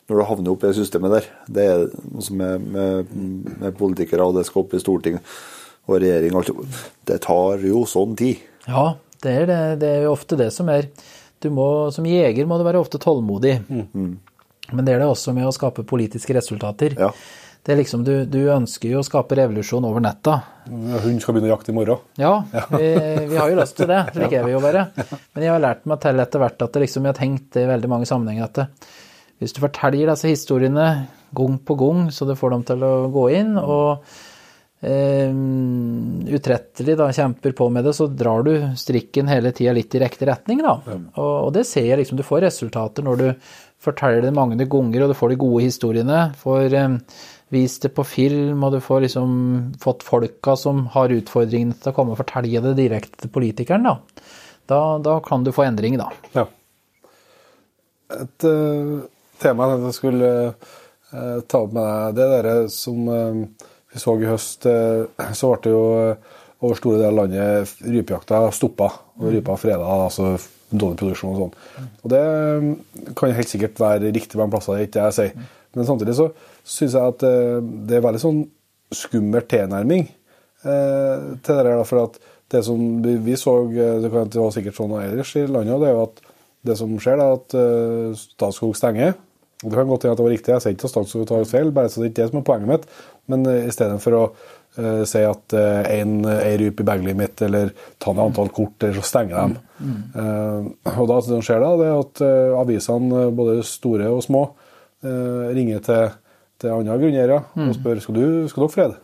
når du havner opp i det systemet der. Det er noe som er med, med politikere, og det skal opp i Stortinget og regjering. og alt. Det tar jo sånn tid. Ja, det er, det, det er jo ofte det som er du må, Som jeger må du være ofte tålmodig. Men det er det også med å skape politiske resultater. Ja. Det er liksom, du, du ønsker jo å skape revolusjon over netta. Hun skal begynne å jakte i morgen. Ja, vi, vi har jo lyst til det. Slik er vi jo bare. Men jeg har lært meg til etter hvert at det liksom, jeg har tenkt i veldig mange sammenhenger at det, hvis du forteller disse historiene gang på gang, så du får dem til å gå inn, og eh, utrettelig da, kjemper på med det, så drar du strikken hele tida litt i riktig retning. Da. Og, og det ser jeg liksom, du får resultater når du forteller det mange ganger, og du får de gode historiene. får eh, vist det på film, og du får liksom fått folka som har utfordringene til å komme og fortelle det direkte til politikeren. Da, da, da kan du få endring, da. Ja. Et uh, tema jeg skulle uh, ta opp med deg, det derre som uh, vi så i høst, så ble det jo over store deler av landet rypejakta stoppa, og rypa freda, altså dårlig produksjon og sånn. Og det eh, kan helt sikkert være riktig mange plasser, det er ikke jeg sier. Men samtidig så syns jeg at eh, det er veldig sånn skummel tilnærming eh, til det der, for at det som vi, så, eh, det kan være sikkert sånn ellers i landet, det er jo at det som skjer, er at Statskog stenger. Og Det kan godt hende at det var riktig, jeg sier ikke at Statskog tar feil, bare så det er ikke det som er poenget mitt. Men istedenfor å uh, si at uh, en er rype i baglet mitt, eller ta ned antall kort, eller så stenger dem. Uh, og da, det som skjer da, det er at uh, avisene, både store og små, ringer til, til andre grunneiere og spør skal, du, skal dere frede.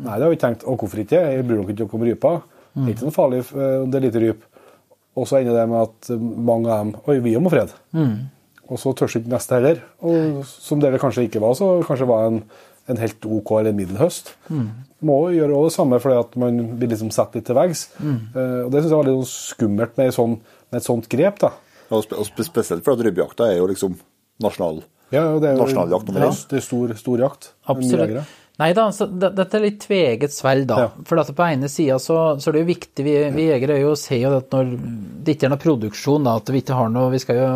Nei, det har vi ikke tenkt. Og hvorfor ikke? Jeg bryr dere ikke om rypa. Det er ikke noe farlig, om det er lite ryp. Og så ender det med at mange av dem Oi, vi må fred. Og så tør ikke neste heller. Og som det kanskje ikke var, så kanskje var en, en helt OK eller middelhøst. Må gjøre det samme fordi at man blir liksom satt litt til veggs. Eh, og det syns jeg var litt sånn skummelt med, sånn, med et sånt grep. da. Og, spe, og spe- spesielt fordi rypejakta er jo liksom nasjonal. Ja, og det er jo Nasjonaljakt nummer én. Det er stor, stor jakt. Absolutt. Nei da, dette er litt tveget sverd, da. Ja. For dette på ene sida så, så er det jo viktig, vi, vi jegere er jo ser jo at når det ikke er noe produksjon, da, at vi ikke har noe Vi skal jo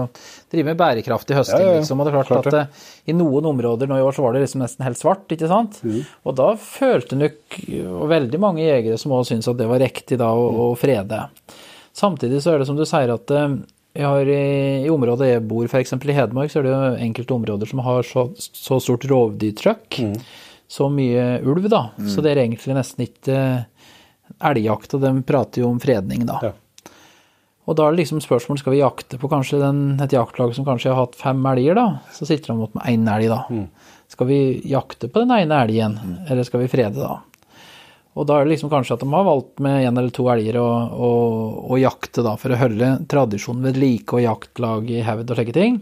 drive med bærekraftig høsting, Ja, ja, liksom. Og det er klart, Klart at det. eh, i noen områder nå i år så var det liksom nesten helt svart, ikke sant? Og da følte nok og veldig mange jegere som også syntes at det var riktig da å, å frede. Samtidig så er det som du sier at vi har i, I området jeg bor, f.eks. i Hedmark, så er det jo enkelte områder som har så, så stort rovdyrtrykk. Så mye ulv, da. Så det er egentlig nesten ikke elgjakt, og de prater jo om fredning, da. Ja. Og da er det liksom spørsmål skal vi jakte på kanskje den, et jaktlag som kanskje har hatt fem elger, da. Så sitter de mot med én elg, da. Skal vi jakte på den ene elgen, eller skal vi frede, da? Og da er det liksom kanskje at de har valgt med én eller to elger å, å, å jakte, da, for å holde tradisjonen ved like og jaktlag i hevd og slike ting.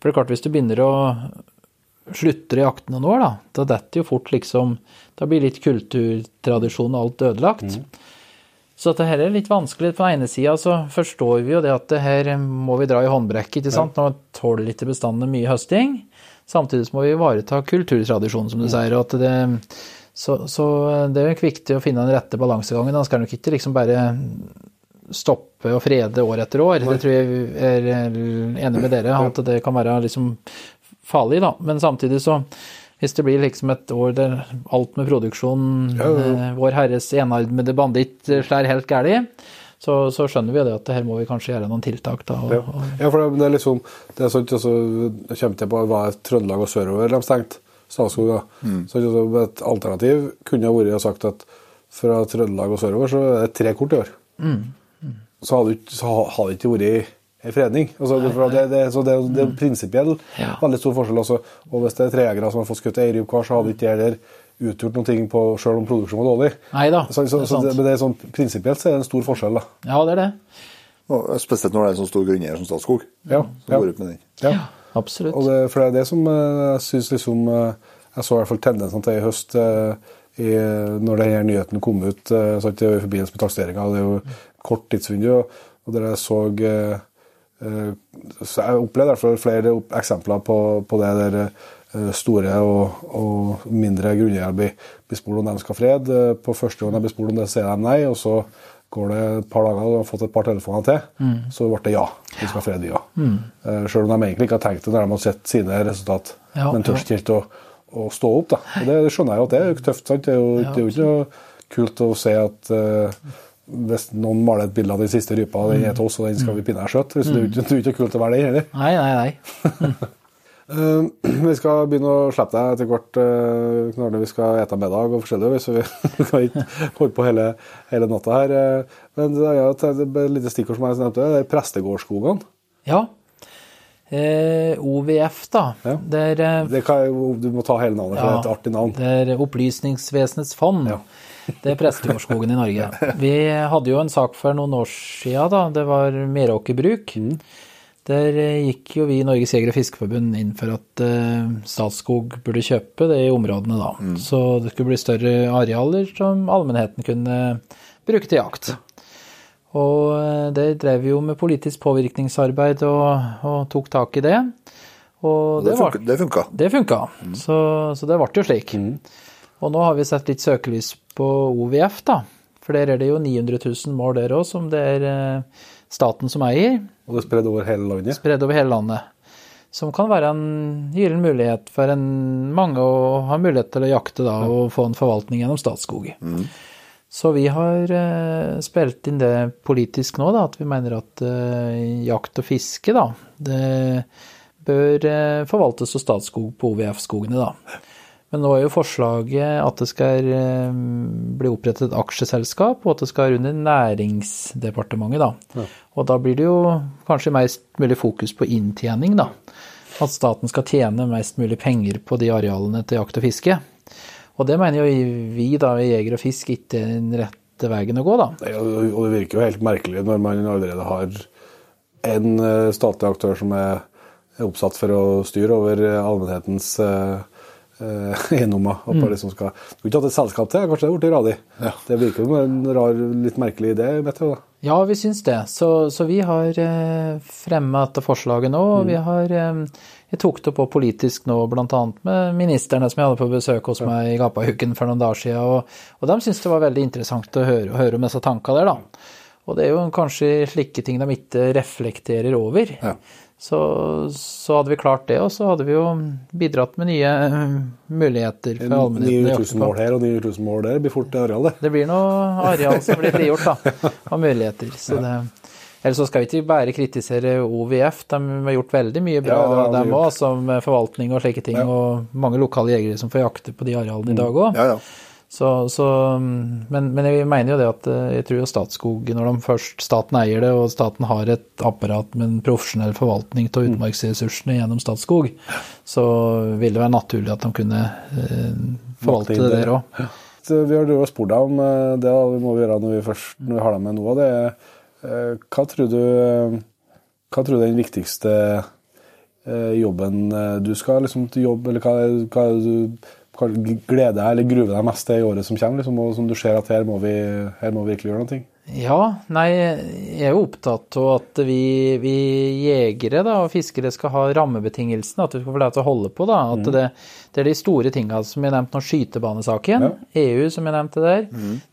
For det er klart, hvis du begynner å slutter i aktene år, da, da detter jo fort liksom Da blir litt kulturtradisjon og alt ødelagt. Så dette her er litt vanskelig. På den ene sida så forstår vi jo det at det her må vi dra i håndbrekket, ikke sant. Nå tåler ikke bestandene mye høsting. Samtidig så må vi ivareta kulturtradisjonen, som du sier. og at det så, så det er jo viktig å finne den rette balansegangen. Da skal nok ikke liksom bare stoppe og frede år etter år. Det tror jeg er enig med dere, at det kan være liksom farlig, da. Men samtidig så hvis det blir liksom et år der alt med produksjon, Ja, ja. eh, Vår Herres enarmede banditt eh, slår helt galt, så, så skjønner vi jo det at her må vi kanskje gjøre noen tiltak, da. Og, Ja, og, ja for det, det er liksom Det er sånn altså, Jeg kommer til på hva er Trøndelag og sørover de stengte. Statskog, da. Så altså, et alternativ kunne ha vært å sagt at fra Trøndelag og sørover så er det tre kort i år. Så Mm. ikke- så hadde det ikke vært fredning. Altså, det, nei. det, det, så det, det er prinsipiell Ja. veldig stor forskjell. Også. Og hvis det er trejegere som har fått skutt ei ryp hver, så hadde ikke det heller utgjort noe ting på, selv om produksjonen var dårlig. Neida, Så, så, det er så det, men det er sånn, prinsipielt så er det en stor forskjell, da. Ja, det er det. Og spesielt når det er en sånn stor grunneier som Statskog. Ja, Som ja. går ut med den. Ja. Absolutt. Og det, for det er det som eh, jeg syns liksom eh, Jeg så i hvert fall tendensene til i høst eh, i, når denne nyheten kom ut eh, sant, i forbindelse med takseringa. Det er jo kort tidsvindu, og der jeg så eh, eh, så Jeg opplevde derfor flere eksempler på, på det der eh, store og, og mindre grunneiere blir, blir spurt om de skal ha fred På første gang de blir spurt om det, sier de nei, og så går det et par dager og de har fått et par telefoner til, så ble det ja. Vi skal ha fred, ja. Mm. Selv om de egentlig ikke har tenkt det når de har sett sine resultat, Ja, men tør ikke helt å, å stå opp. da. Og det, det skjønner jeg jo at det er tøft. sant? Det er jo, det er jo ikke noe kult å se at eh, hvis noen maler et bilde av den siste rypa, den er til oss, og den skal vi pinne her Så Det er jo ikke, er ikke kult å være den heller. Nei, nei, nei. Eh, vi skal begynne å slippe deg etter hvert Knarne. når vi skal ete middag og forskjellig, så vi kan ikke holde på hele, hele natta her. eh. men det er jo et, lite stikkord som jeg nevnte, det er prestegårdsskogene. Ja. Eh, OVF, da. Ja. Det er, eh, kan, du må ta hele navnet, for det er et artig navn. Det er Opplysningsvesenets fond. Ja. Det er Prestegårdsskogen i Norge. Vi hadde jo en sak for noen år siden, da. Det var Meråker bruk. Mm. Der gikk jo vi i Norges Jeger- og Fiskerforbund inn for at eh, Statskog burde kjøpe det i områdene, da. Mm. Så det skulle bli større arealer som allmennheten kunne bruke til jakt. Og eh, det drev vi jo med politisk påvirkningsarbeid og, og tok tak i det. Og Det det var, funka. Det funka. det funka, så, så det ble jo slik. Og nå har vi sett litt søkelys på OVF, da. For der er det jo 900 000 mål der òg, som det er eh, staten som eier, Og det er spredd over hele landet. spredd over hele landet. Som kan være en gyllen mulighet for en, mange å ha mulighet til å jakte da, og få en forvaltning gjennom Statskog. Så vi har eh, spilt inn det politisk nå, da, at vi mener at eh, jakt og fiske da, det bør eh, forvaltes av Statskog på OVF-skogene. da. Men nå er jo forslaget at det skal eh, bli opprettet et aksjeselskap, og at det skal under Næringsdepartementet. da. Og da blir det jo kanskje mest mulig fokus på inntjening, da. At staten skal tjene mest mulig penger på de arealene til jakt og fiske. Og det mener jo vi da i Jeger og Fisk ikke er den rette veien å gå, da. Og det virker jo helt merkelig når man allerede har en eh, statlig aktør som er oppsatt for å styre over eh, allmennhetens eh, eh, eiendommer. At man liksom skal Du kunne ikke hatt et selskap til, kanskje det hadde blitt radig. Det virker jo som en rar, litt merkelig idé. Vet du, da. Ja, vi syns det. Så, så vi har eh, fremma dette forslaget nå. og Vi har eh, Jeg tok det på politisk nå, bl.a. med ministrene som jeg hadde på besøk hos meg i Gapahuken for noen dager siden. Og, og de syntes det var veldig interessant å høre, å høre om disse tankene der, da. Og det er jo kanskje slike ting de ikke reflekterer over. Så, så hadde vi klart det, og så hadde vi jo bidratt med nye eh, muligheter for allmennheten. 900 000 mål her og 900 000 mål der blir fort areal, det. Det blir noe areal som blir frigjort, da, av muligheter. Så det, ellers så skal vi ikke bare kritisere OVF, de har gjort veldig mye bra, Ja, de dem òg, som forvaltning og slike ting. Og mange lokale jegere som får jakte på de arealene i dag òg. Ja, ja. Så, så, mm, men, men jeg mener jo det at eh, jeg tror jo Statskog, når de først staten eier det, og staten har et apparat med en profesjonell forvaltning av utmarksressursene gjennom Statskog, så vil det være naturlig at de kunne eh, forvalte det der òg. Vi har og spurt deg om eh, det da, vi må gjøre når vi, først, når vi har deg med nå. Det er, eh, hva tror du hva tror du er den viktigste jobben du skal liksom til jobb, eller hva, hva er det du gleder deg eller gruer deg mest til i året som kommer, liksom, og som du ser at her må vi, her må vi virkelig gjøre noe? Ja, nei, jeg er jo opptatt av at vi, vi jegere da, og fiskere skal ha rammebetingelsene, at vi skal få lov til å holde på. da, at det, det er de store tinga som jeg nevnte nå, skytebanesaken. Ja. EU, som jeg nevnte der.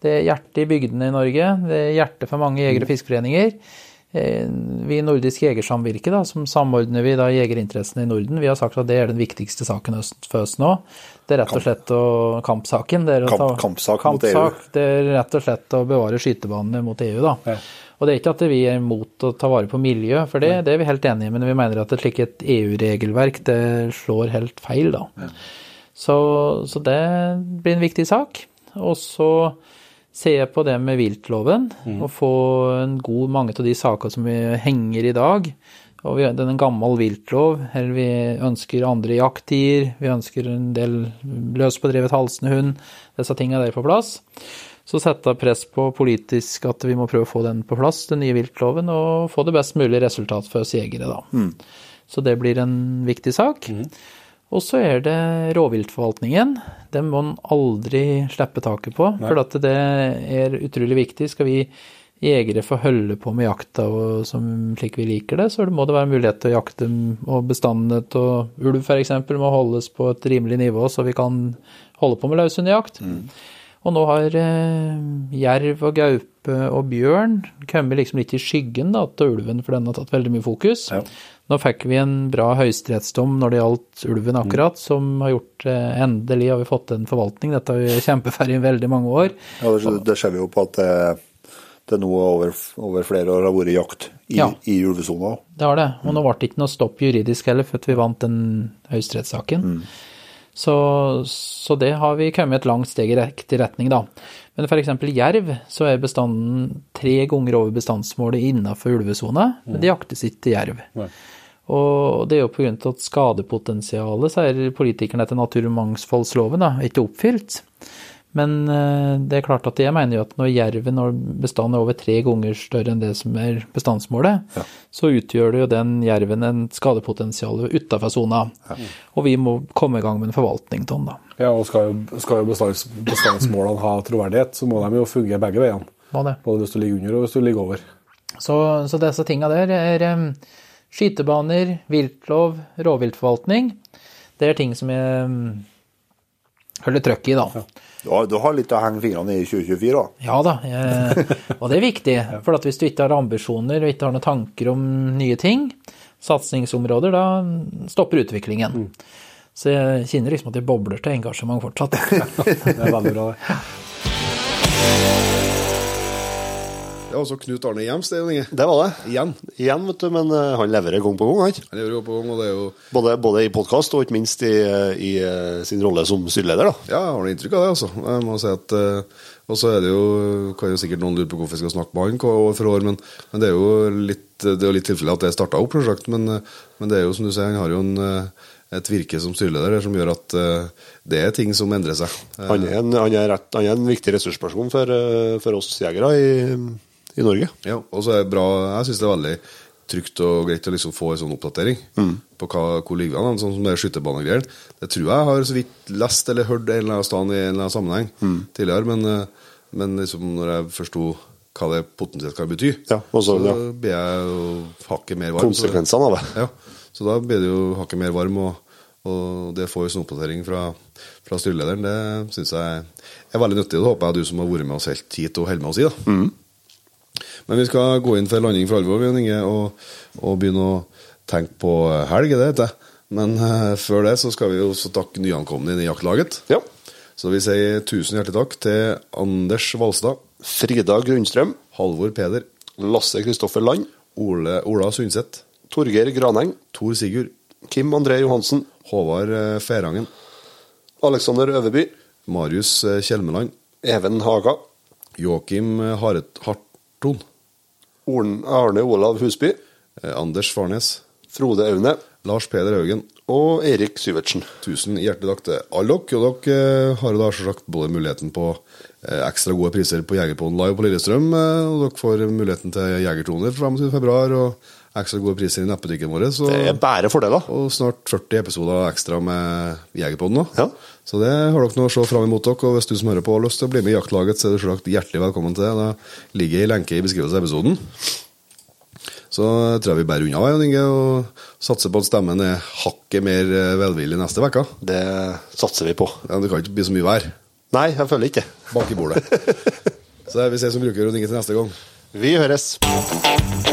Det er hjertet i bygdene i Norge. Det er hjertet for mange jeger- og fiskeforeninger. Eh, Vi i Nordisk Jegersamvirke, da, som samordner vi da jegerinteressene i Norden, vi har sagt at det er den viktigste saken for oss nå. Det er rett og slett å, kampsaken. Det er å ta, kampsak kampsak, Det er rett og slett å bevare skytebanene mot EU, da. Ja. Og det er ikke at vi er imot å ta vare på miljø, for det, det er vi helt enige i, men vi mener at et slikt EU-regelverk det slår helt feil, da. Så, så det blir en viktig sak. Og så jeg på det med viltloven, og få en god mange av de sakene som vi henger i dag. Og vi, det er en gammel viltlov, eller vi ønsker andre jakttider, vi ønsker en del løspådrevet halsende hund, disse tingene der på plass. Så sette press på politisk at vi må prøve å få den på plass, den nye viltloven, og få det best mulig resultat for oss jegere, da. Så det blir en viktig sak. Og så er det rovviltforvaltningen. Den må en aldri slippe taket på, for at det er utrolig viktig. Skal vi jegere få holde på med jakta og som slik vi liker det, så må det være mulighet til å jakte, og bestandene av ulv f.eks. må holdes på et rimelig nivå, så vi kan holde på med løshundjakt. Og nå har eh, jerv og gaupe og bjørn kommet liksom litt i skyggen da, til ulven, for den har tatt veldig mye fokus. Ja. Nå fikk vi en bra høyesterettsdom når det gjaldt ulven akkurat, som har gjort eh, endelig har vi fått en forvaltning. Dette har vi kjempet for i veldig mange år. Ja, det, det ser vi jo på at det, det nå over, over flere år har vært jakt i, Ja. i ulvesona. Det har det. Og nå ble det ikke noe stopp juridisk heller, for at vi vant den høyesterettssaken. Så, så det har vi kommet et langt steg i riktig retning, da. Men eksempel jerv, så er bestanden tre ganger over bestandsmålet innenfor ulvesona, men det jaktes ikke jerv. Nei. Og det er jo av at skadepotensialet, sier politikerne etter naturmangfoldsloven, da, ikke oppfylt. Men eh, det er klart at jeg mener jo at når jerven når bestanden er over tre ganger større enn det som er bestandsmålet, så utgjør det jo den jerven en skadepotensial utafor sona. Og vi må komme i gang med en forvaltning av den, da. Ja, og skal jo, skal jo bestands, bestandsmålene ha troverdighet, så må de jo fungere begge veiene. Både hvis du ligger under og hvis du ligger over. Så, så disse tinga der er um, skytebaner, viltlov, rovviltforvaltning. Det er ting som jeg um, holder trøkk i, da. Du har, du har litt å henge fingrene i 2024, da. Ja da, jeg, og det er viktig. For hvis du ikke har ambisjoner og ikke har noen tanker om nye ting, satsingsområder, da stopper utviklingen. Så jeg kjenner liksom at jeg bobler til engasjement fortsatt. Det er veldig bra, det. Det var også Knut Arne Hjems, det, Inge. Det var det. Igjen. Igjen, vet du, men eh, han leverer gang på gang, han. Han leverer gang på gang, og det er jo Både, både i podkast og ikke minst i, i eh, sin rolle som styreleder, da. Ja, jeg har noe inntrykk av det, altså. Jeg må si at eh, Og så er det jo Kan jo sikkert noen lure på hvorfor jeg skal snakke med han år for år, men, men det er jo litt Det er litt tilfelle at det starta opp prosjekt, men, eh, men det er jo som du sier, han har jo en, eh, et virke som styreleder som gjør at eh, det er ting som endrer seg. Eh, Han er en, han er rett, han er en viktig ressursperson for, eh, for oss jegere i, i Norge. Ja, og så er det bra Jeg syns det er veldig trygt og greit å liksom få en sånn oppdatering på hva, hvor ligger vi an. Sånn som det skytterbanegreiene. Det tror jeg har så vidt lest eller hørt en eller annen sted i en eller annen sammenheng tidligere, men, eh, men liksom når jeg forsto hva det potensielt kan bety, Ja, og så, ja. blir jeg jo hakket mer varm. Konsekvensene av det. Ja, så da blir det jo hakket mer varm, og, og det får jo sånn oppdatering fra, fra styrelederen. Det syns jeg er veldig nyttig. Det håper jeg du som har vært med oss helt hit, og holder med oss i. da. Men vi skal gå inn for landing for alvor, og, og begynne å tenke på helg, er det heter. Men uh, før det så skal vi også takke nyankomne inn i jaktlaget. Ja. Så vi sier tusen hjertelig takk til Anders Valstad, Frida Grunnstrøm, Halvor Peder, Lasse Kristoffer Land, Ole, Ola Sundset, Torgeir Graneng, Tor Sigurd, Kim André Johansen, Håvard eh, Ferangen, Alexander Øverby, Marius eh, Kjelmeland. Even Haga. Joakim eh, Harton. Arne Olav Husby. eh, Anders Farnes. Frode Aune. Lars Peder Haugen. Og Erik Syvertsen. Tusen hjertelig takk til alle dere. Og dere eh, har da selvsagt både muligheten på eh, ekstra gode priser på Jegerpoden live på Lillestrøm, og dere får muligheten til Jegertoner 25. februar, og ekstra gode priser i nettbutikken vår. Så, Det er bare fordeler. og snart 40 episoder ekstra med Jegerpoden nå. Ja. Så det har dere nå å se fram imot dere. Og hvis du som hører på har lyst til å bli med i jaktlaget, så er du selvsagt hjertelig velkommen til det. Ligger ei lenke i beskrivelsen av episoden. Så tror jeg vi bærer unna, Jan Inge, og satser på at stemmen er hakket mer eh, velvillig neste uke. Det satser vi på. Ja, det kan ikke bli så mye vær Nei, jeg føler ikke. bak i bordet. Så vi ses som bruker og ringer til neste gang. Vi høres.